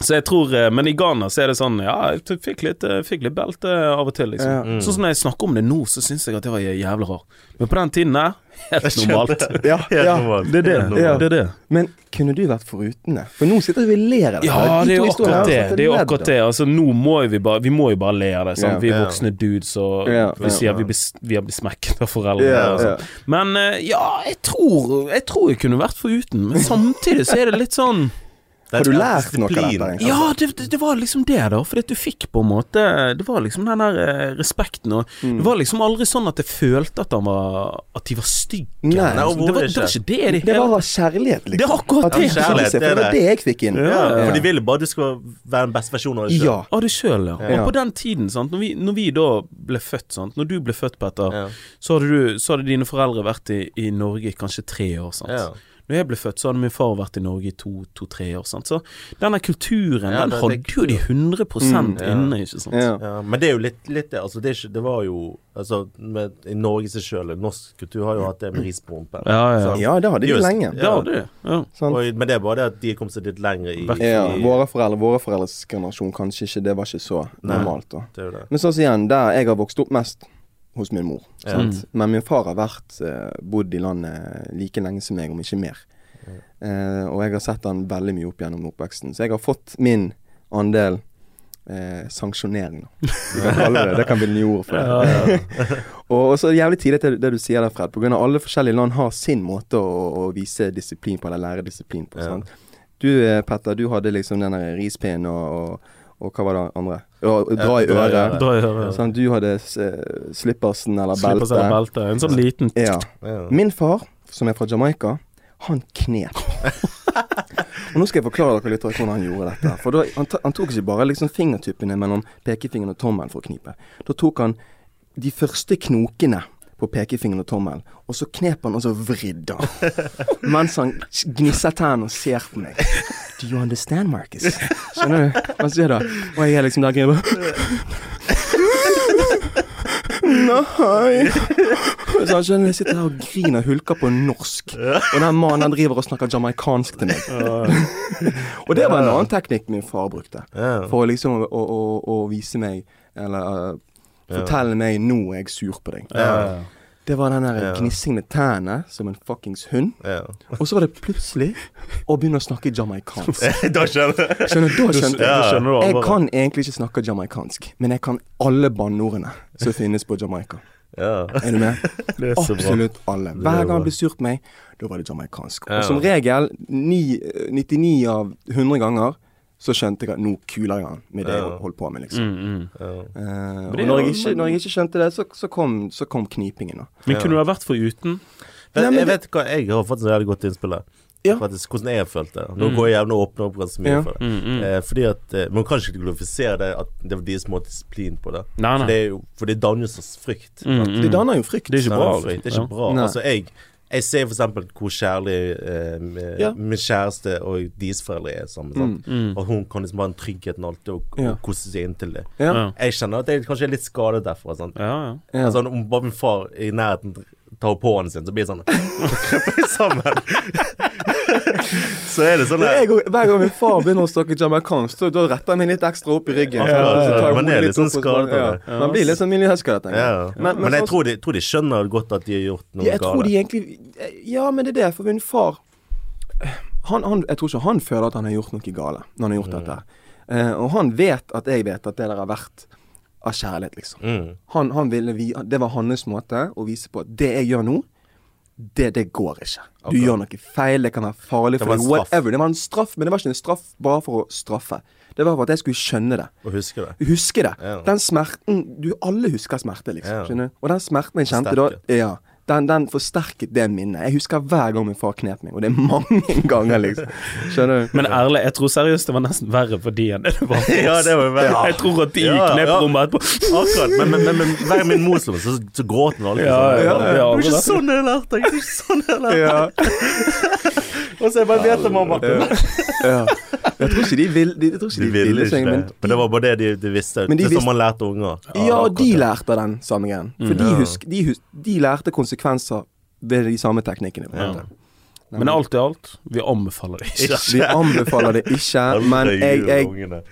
så jeg tror, eh, Men i Ghana så er det sånn Ja, jeg fikk litt, eh, fikk litt belte av og til, liksom. Ja. Mm. Sånn som når jeg snakker om det nå, så syns jeg at det var jævlig rart. Men på den tiden der, helt normalt. Ja, Helt ja. normalt. Det er det. Ja. Det er det. Men kunne du vært foruten det? For nå sitter vi og ler av det. Ja, det er jo akkurat det. Det er akkurat det. Altså, nå må vi bare Vi må jo bare le av det. Sant? Vi er voksne dudes, og vi sier vi, vi har blitt smekket av foreldre. Ja, og sånn. ja. Men eh, ja, jeg tror Jeg tror jeg kunne vært foruten. Men samtidig så er det litt sånn Har du lært noe av dette? Egentlig? Ja, det, det, det var liksom det, da. For du fikk på en måte Det var liksom den der eh, respekten. Og Mm. det var liksom aldri sånn at jeg følte at, han var, at de var stygge. Nei. det, var, det det var ikke det i det Det hele var kjærlighet, liksom. Det er akkurat det. Ja, Kjærlighet, det er det var det. det jeg fikk inn. Ja, For de ville bare du skulle være den beste versjonen av deg Ja. Av deg sjøl, ja. Ja. Og på den tiden, sant, når vi, når vi da ble født, sant, når du ble født, Petter, Ja. så, hadde du, så hadde dine foreldre vært i, i Norge i kanskje tre år. Sant? Når jeg ble født, så hadde min far vært i Norge i to-tre år. Sant? Så denne kulturen, Ja, den det- det- hadde jo de 100 Mm, ja. inne, ikke sant. Ja. Ja, men det er jo litt, litt det. Altså, det, er ikke, det var jo altså, med, I Norge seg sjøl, norsk kultur har jo hatt det med ris på rumpen. Ja, ja. Ja, det hadde de Just- lenge. Det hadde de. Ja. Og, men det er bare det at de kom seg litt lenger i, Ja, i våre foreldre, våre foreldres generasjon, kanskje ikke, det var ikke så normalt. da Det er jo det. Men sånn igjen, der jeg har vokst opp mest hos min mor. Ja. Sant? Men min far har vært eh, bodd i landet like lenge som meg, om ikke mer. Eh, og jeg har sett han veldig mye opp gjennom oppveksten. Så jeg har fått min andel eh, sanksjonering, da. Kan det det. Kan bli nye ord for det. og så er det jævlig tidlig det, det du sier der, Fred. Av alle forskjellige land har sin måte å, å vise disiplin på, eller lære disiplin på. Ja. Du eh, Petter, du hadde liksom den der rispinnen og, og, og hva var det andre? Ja, dra i øret. dra i øret. Sant? Du hadde eh, slippersen eller belte. seg eller belte. En sånn liten Ja. Ja. Min far, som er fra Jamaica, han knep. og nå skal jeg forklare dere litt hvordan han gjorde dette. For da, han, han tok ikke bare liksom fingertuppene mellom pekefingeren og tommelen for å knipe. Da tok han de første knokene på pekefingeren og tommelen, og så knep han, og så vridde han. Mens han gnisser tennene og ser på meg. Do you understand, Marcus? Skjønner du? Hva sier du? Og jeg er liksom der og Nei. Så han skjønner jeg sitter her og griner hulker på norsk. Og den mannen den driver og snakker jamaicansk til meg. og det var en annen teknikk min far brukte. For liksom å, å, å vise meg, eller fortelle meg 'nå er jeg sur på deg'. Ja. Det var den der gnissing med tærne som en fuckings hund. Ja. Og så var det plutselig å begynne å snakke jamaicansk. da skjønner jeg. Skjønner du? Da skjønte jeg. skjønner du Jeg kan egentlig ikke snakke jamaicansk, men jeg kan alle banneordene som finnes på Jamaica. Ja. Er du med? Er. Absolutt alle. Er Hver gang han ble sur på meg, da var det jamaicansk. Ja. Og som regel, ni, 99 av 100 ganger, så skjønte jeg at nå kuler jeg han med det jeg holdt på med, liksom. Mm, mm. Ja. Eh, og når jeg, ikke, når jeg ikke skjønte det, så, så, kom, så kom knipingen, da. Men kunne du ha vært foruten? Nei, men jeg vet hva, jeg har fått et veldig godt innspill der. Ja. Faktisk, hvordan jeg har følt det. Nå Mm. går jeg jævlig og åpner opp ganske mye Ja. for det. Mm, mm. Eh, fordi at eh, Man kan ikke glorifisere det at det var deres måte disiplin på det. Nei, For nei. det, er jo, for det danner jo frykt. Mm, mm. Det danner jo frykt. Det er ikke bra. danner frykt. Det er ikke bra. Altså, jeg jeg ser for eksempel hvor kjærlig eh, med, Ja. min kjæreste og deres foreldre er sammen. Sant? Mm. Og hun kan liksom ha en trygghet og og, og Ja. kose seg inntil det. Ja. Jeg kjenner at jeg kanskje er litt skadet derfra. Sant? Ja, ja. Ja. Altså, om bare min far i nærheten tar opp hånden sin, så blir det sånn Krøper sammen. så er det sånn er der jeg, hver gang min far begynner å snakke jamaicansk, da, da retter jeg meg litt ekstra opp i ryggen. Ja, ja, man er litt sånn av ja. Man blir litt sånn miljøskadet, tenker ja. jeg. Men, Men- men jeg så, tror de, tror de skjønner godt at de har gjort noe galt. jeg tror de egentlig Ja, men det er det, for min far han, han, Jeg tror ikke han føler at han har gjort noe gale når han har gjort dette. Uh, og han vet at jeg vet at det der har vært av kjærlighet, liksom. Mm. Han, han ville vi, Det var hans måte å vise på at det jeg gjør nå, det, det går ikke. Du okay. gjør noe feil, det kan være farlig for deg. Whatever. Det var en straff, men det var ikke en straff bare for å straffe. Det var for at jeg skulle skjønne det. Og huske det. Huske det. Yeah. Den smerten du, Alle husker smerte, liksom. Yeah. Og den smerten jeg kjente da, Forsterket. ja, den, den forsterket det minnet. Jeg husker hver gang min far knep meg, og det er mange ganger, liksom. Skjønner du? Men ærlig, jeg tror seriøst det var nesten verre for de enn det var for oss. Ja, det var verre. Ja. Jeg tror at de Ja, knep ja. rommet etterpå. Akkurat. Men, men, men, men hver min mor slo meg, så, så gråt hun alltid. Ja, ja, ja, Det er var ikke sånn jeg lærte det! Det var ikke sånn jeg lærte det! Og så jeg bare vet det, mamma. ja. Jeg tror ikke de vil De, jeg tror ikke De de, ville ville ikke det. men Men det var bare det de, de visste. De det er som man lærte unger. Ja, og de lærte den samme greien. For de, Ja. husk, de, hus, de lærte konsekvenser ved de samme teknikkene. Ja. Men alt i alt, vi anbefaler det ikke. Vi anbefaler det ikke, men jeg, jeg.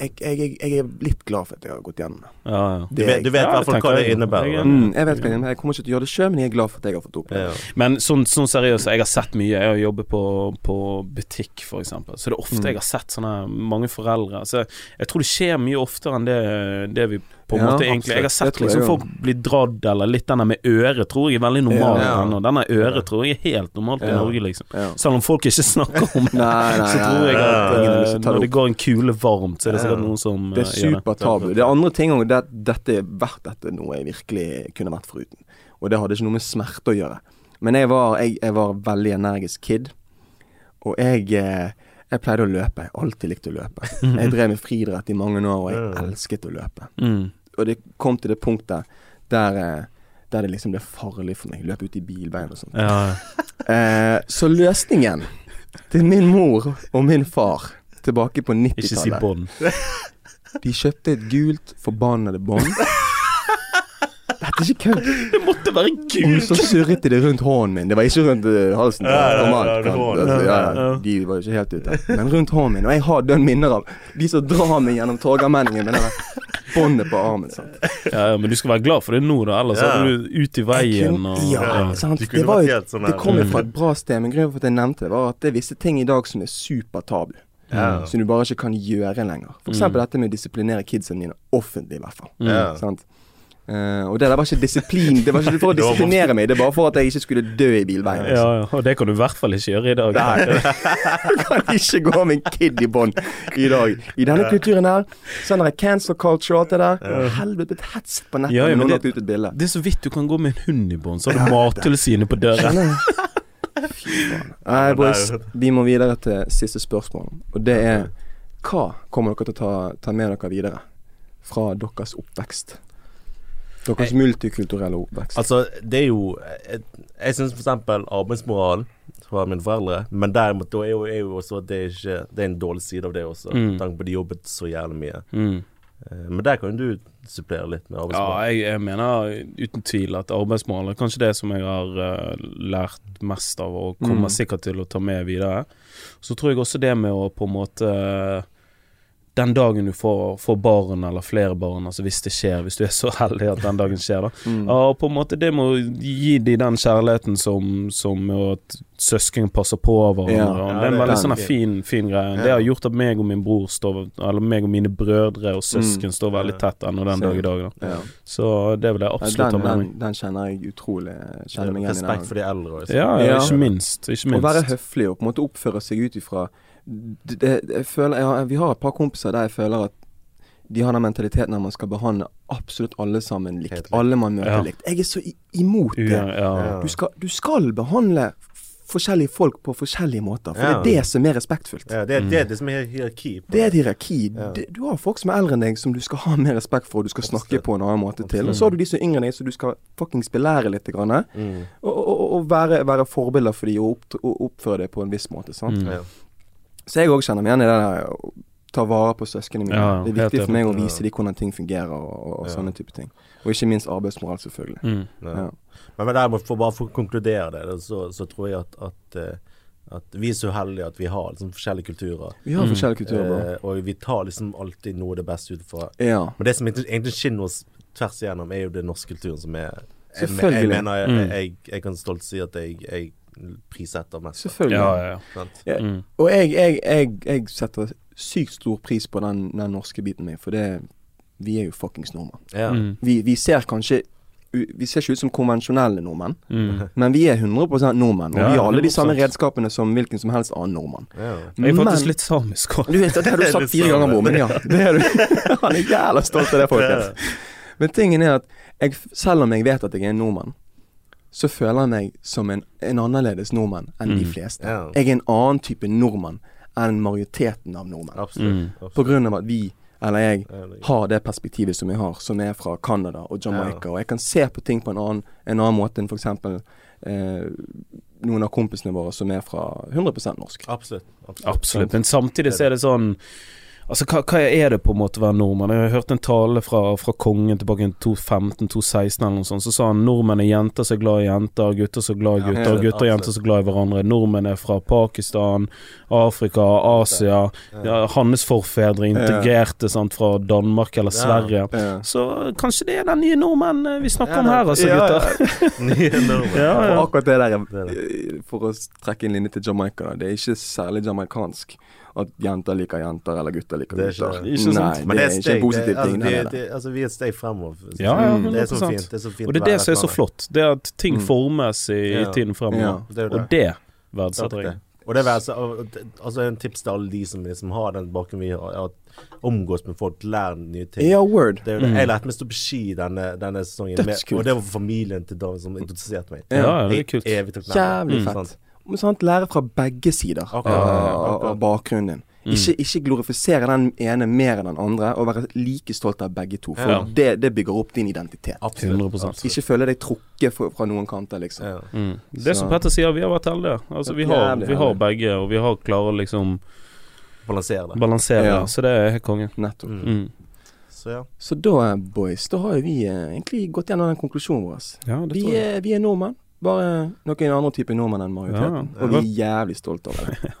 Jeg, jeg, jeg, er litt glad for at jeg har gått gjennom. Ja, ja. Du vet, du vet i hvert fall hva det innebærer. Jeg Mm, jeg vet hva jeg, jeg kommer ikke til å gjøre det sjøl, men jeg er glad for at jeg har fått oppleve Ja. det. Men sånn, sånn seriøst, jeg har sett mye. Jeg har jobbet på, på butikk, eksempel. Så det er ofte Mm. jeg har sett sånne mange foreldre. Så jeg tror det skjer mye oftere enn det, det vi på en Ja, måte, egentlig. Jeg har sett jeg liksom folk bli dradd, eller litt denne med øret, tror jeg er veldig normal. Ja. ja. Denne øret tror jeg er helt normalt i Norge, liksom. Selv om folk ikke snakker om det, Nei, nei, så tror jeg at ta når det går en kule varmt, så er det sikkert noen som Det er eh, supertabu. Det er andre ting òg. Det, dette er verdt dette noe jeg virkelig kunne vært foruten. Og det hadde ikke noe med smerte å gjøre. Men jeg var, jeg, jeg var veldig energisk kid. Og jeg, eh, jeg pleide å løpe. Jeg alltid likte å løpe. Jeg drev med friidrett i mange år, og jeg elsket å løpe. Mm. Og det kom til det punktet der, eh, der det liksom ble farlig for meg. Løpe ut i bilveien og sånt. Ja. Eh, så løsningen til min mor og min far tilbake på 90-tallet Ikke si 90-tallet bånd. De kjøpte et gult forbannede bånd. Dette er ikke kødd. Det måtte være Og så surret de det rundt hånden min. Det var ikke rundt eh, halsen. Ja, ja, ja, de var jo ikke helt ute. Men rundt hånden min. Og jeg har dønn minner av de som drar meg gjennom Torgallmenningen med det båndet på armen. Sant? Ja, ja, men du skal være glad for det nå, da. Ellers Ja. hadde du ut i veien kunne- og ja, sant. Det, var sånn det kom jo fra et bra sted, men grunnen for at jeg nevnte det, var at det er visse ting i dag som er supertabu. Yeah. Som du bare ikke kan gjøre lenger. Eksempel Mm. dette med å disiplinere kidsa dine offentlig, i hvert fall. Mm. Sant? Eh, og det der var ikke disiplin. Det var ikke for å disiplinere meg, det var for at jeg ikke skulle dø i bilveien. Ja, ja, og det kan du i hvert fall ikke gjøre i dag. Nei, du kan ikke gå med en kid i bånd i dag. I denne kulturen her, sånn der cancel culture og alt det der. Helvete, et hets på nettet Ja, ja, noen har ut et bilde. Det er så vidt du kan gå med en hund i bånd, så har du Mattilsynet på døren. Nei, boys, vi må videre til siste spørsmål. Og det er hva kommer dere til å ta, ta med dere videre fra deres oppvekst? Deres multikulturelle oppvekst. Altså, det er jo Jeg, jeg syns eksempel arbeidsmoral fra mine foreldre, men derimot da er jo, er jo også at det er ikke Det er en dårlig side av det også, Mm. med tanke på de jobbet så jævlig mye. Mm. Eh, Men der kan du supplere litt med Ja, arbeidsmoral. jeg, jeg mener uten tvil at arbeidsmoral er kanskje det som jeg har uh, lært mest av, og kommer Mm. sikkert til å ta med videre. Så tror jeg også det med å på en måte Den dagen du får, får barn, eller flere barn, altså hvis det skjer, hvis du er så heldig at den dagen skjer, da. Mm. Ja, og på en måte det med å gi de den kjærligheten som, som at søsken passer på hverandre. Ja. Ja, det er en veldig sånn fin, fin greie. Ja. Det har gjort at meg og min bror står Eller meg og mine brødre og søsken Mm. står veldig tett ennå den dag i dag. Da. Ja. Så det vil jeg absolutt ha med meg. den, den kjenner jeg utrolig Kjenner meg igjen i Respekt for de eldre også. Ja, Ja. ikke minst. Ikke Å være høflig og på en måte oppføre seg ut ifra det, det, jeg føler, jeg Vi har et par kompiser der jeg føler at de har den mentaliteten at man skal behandle absolutt alle sammen likt. Likt. Alle man møter Ja. likt. Jeg er så i, imot det. Ja, ja. Du skal, du skal behandle forskjellige folk på forskjellige måter, for Ja. det er det som er respektfullt. Ja, det, er- det det som er hierarki. på Det er et hierarki. Ja. Det, du har folk som er eldre enn deg, som du skal ha mer respekt for, og du skal snakke Absolutt. på en annen måte til. Og så har du de som er yngre enn deg, som du skal fuckings belære litt. Grann, og Mm. og, og, og være, være forbilder for dem og, opp, og oppføre deg på en viss måte. Sant? Mm. Så jeg òg kjenner meg igjen i det der ta vare på søsknene mine. Ja, det er viktig for meg å vise dem hvordan ting fungerer, og, og Ja. sånne type ting. Og ikke minst arbeidsmoral, selvfølgelig. Mm. Ja. Ja. Men, men derimot, for bare for å konkludere det, så, så tror jeg at, at, eh, at vi er så heldige at vi har liksom forskjellige kulturer. Vi har Mm. forskjellige kulturer. Eh, og vi tar liksom alltid noe av det beste ut fra Ja. Men det som egentlig, skinner oss tvers igjennom, er jo den norske kulturen som er Selvfølgelig. jeg mener jeg, Mm. jeg, jeg kan stolt si at jeg, jeg prissetter mest. Selvfølgelig. Ja, ja, ja. Ja. Mm. Og jeg, jeg, jeg, jeg setter sykt stor pris på den, den norske biten min, for det Vi er jo fuckings nordmenn. Ja. Mm. Vi, vi ser kanskje Vi ser ikke ut som konvensjonelle nordmenn, Mm. men vi er 100 nordmenn. Og Ja, vi har alle de samme redskapene som hvilken som helst annen nordmann. Ja. Jeg er faktisk Men- litt samisk òg. Du vet, Det har du sagt fire ganger, bror, men ja. Det er du. Han er jævla stolt av det, Ja. folkens. Men tingen er at jeg, selv om jeg vet at jeg er en nordmann, så føler jeg meg som en, en annerledes nordmann enn de Mm. fleste. Yeah. Jeg er en annen type nordmann enn majoriteten av nordmenn. Absolutt. Mm. På grunn av at vi, eller jeg, har det perspektivet som jeg har, som er fra Canada og Jamaica. Og jeg kan se på ting på en annen, en annen måte enn f.eks. Eh, noen av kompisene våre som er fra 100% norsk. Absolutt. absolutt. Absolutt. Men samtidig så er det sånn Altså, hva, hva er det på en måte å være nordmann? Jeg har hørt en tale fra, fra kongen tilbake i 2015-2016 eller noe sånt. Så sa han nordmenn er jenter som er glad i jenter, gutter som er glad i gutter, ja, gutter og jenter som er glad i hverandre. Nordmenn er fra Pakistan, Afrika, Asia. Ja, hans forfedre integrerte sant, fra Danmark eller Ja. Sverige. Så kanskje det er den nye nordmenn eh, vi snakker Ja, om her, altså, ja, gutter. Nye nordmenn. Ja, Og akkurat det der, er eh, for å trekke en linje til Jamaica, det er ikke særlig jamaicansk at jenter liker jenter, eller gutter liker Det er ikke det. Ikke sant? Nei, Men det er ikke steg, en positiv det, altså, ting. vi, det er det. altså, vi er et steg fremover. Ja, ja, Mm. Det er så fint. Det er så fint Og det er det som er så flott. Det er at ting Mm. formes i, i tiden fremover. Ja. Det det. Og det verdsetter jeg. Og det er altså en tips til alle de som liksom har den bakgrunnen vi har, at omgås med folk, lær nye ting. Ja, word. Det er jo det. Mm. Jeg lærte meg å stå på ski denne, denne sesongen, med, og det var familien til David som introduserte meg. Ja, ja, det er kult. Evig takknemlig. Jævlig Mm. fett. Sant? Men sant, lære fra begge sider av, av bakgrunnen din. Mm. Ikke, ikke glorifisere den ene mer enn den andre, og være like stolt av begge to. For Ja. det, det bygger opp din identitet. Absolutt. absolutt. Ikke føle deg trukket fra, fra noen kanter, liksom. Ja. Mm. Det som Petter sier, vi har vært heldige. Altså, vi har, vi har begge, og vi har klarer å liksom Balansere det. balansere, Ja. så det er helt konge. Nettopp. Mm. Mm. Så ja. Så da, boys, da har jo vi eh, egentlig gått gjennom den konklusjonen vår. Ja, Vi er, vi er nordmenn. Bare noen andre typer nordmenn enn majoriteten. Ja. Og vi er jævlig stolte over det.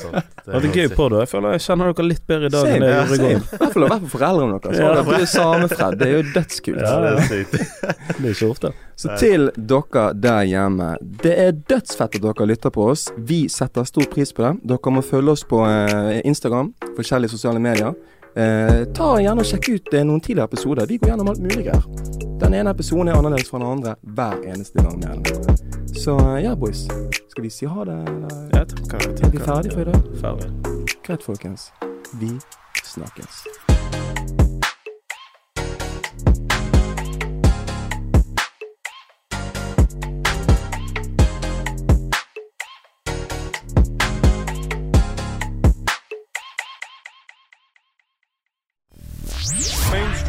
Sånn. Det er gøy på det. Jeg føler jeg kjenner dere litt bedre i dag enn jeg gjorde i går. I hvert fall fall foreldrene deres. Ja. Ja. Er samefred. Det er jo dødskult. Ja, det er sykt. Det er ikke ofte. Så til dere der hjemme. Det er dødsfett at dere lytter på oss. Vi setter stor pris på det. Dere må følge oss på eh, Instagram, forskjellige sosiale medier. Eh, ta gjerne og Sjekk ut eh, noen tidligere episoder. Vi går gjennom alt mulig her. Den ene episoden er annerledes fra den andre hver eneste gang. eller. Så eh, ja, boys. Skal vi si ha det? Eller? Jeg tenker, jeg Er vi ferdige for i dag? Ferdig. Greit, folkens. Vi snakkes.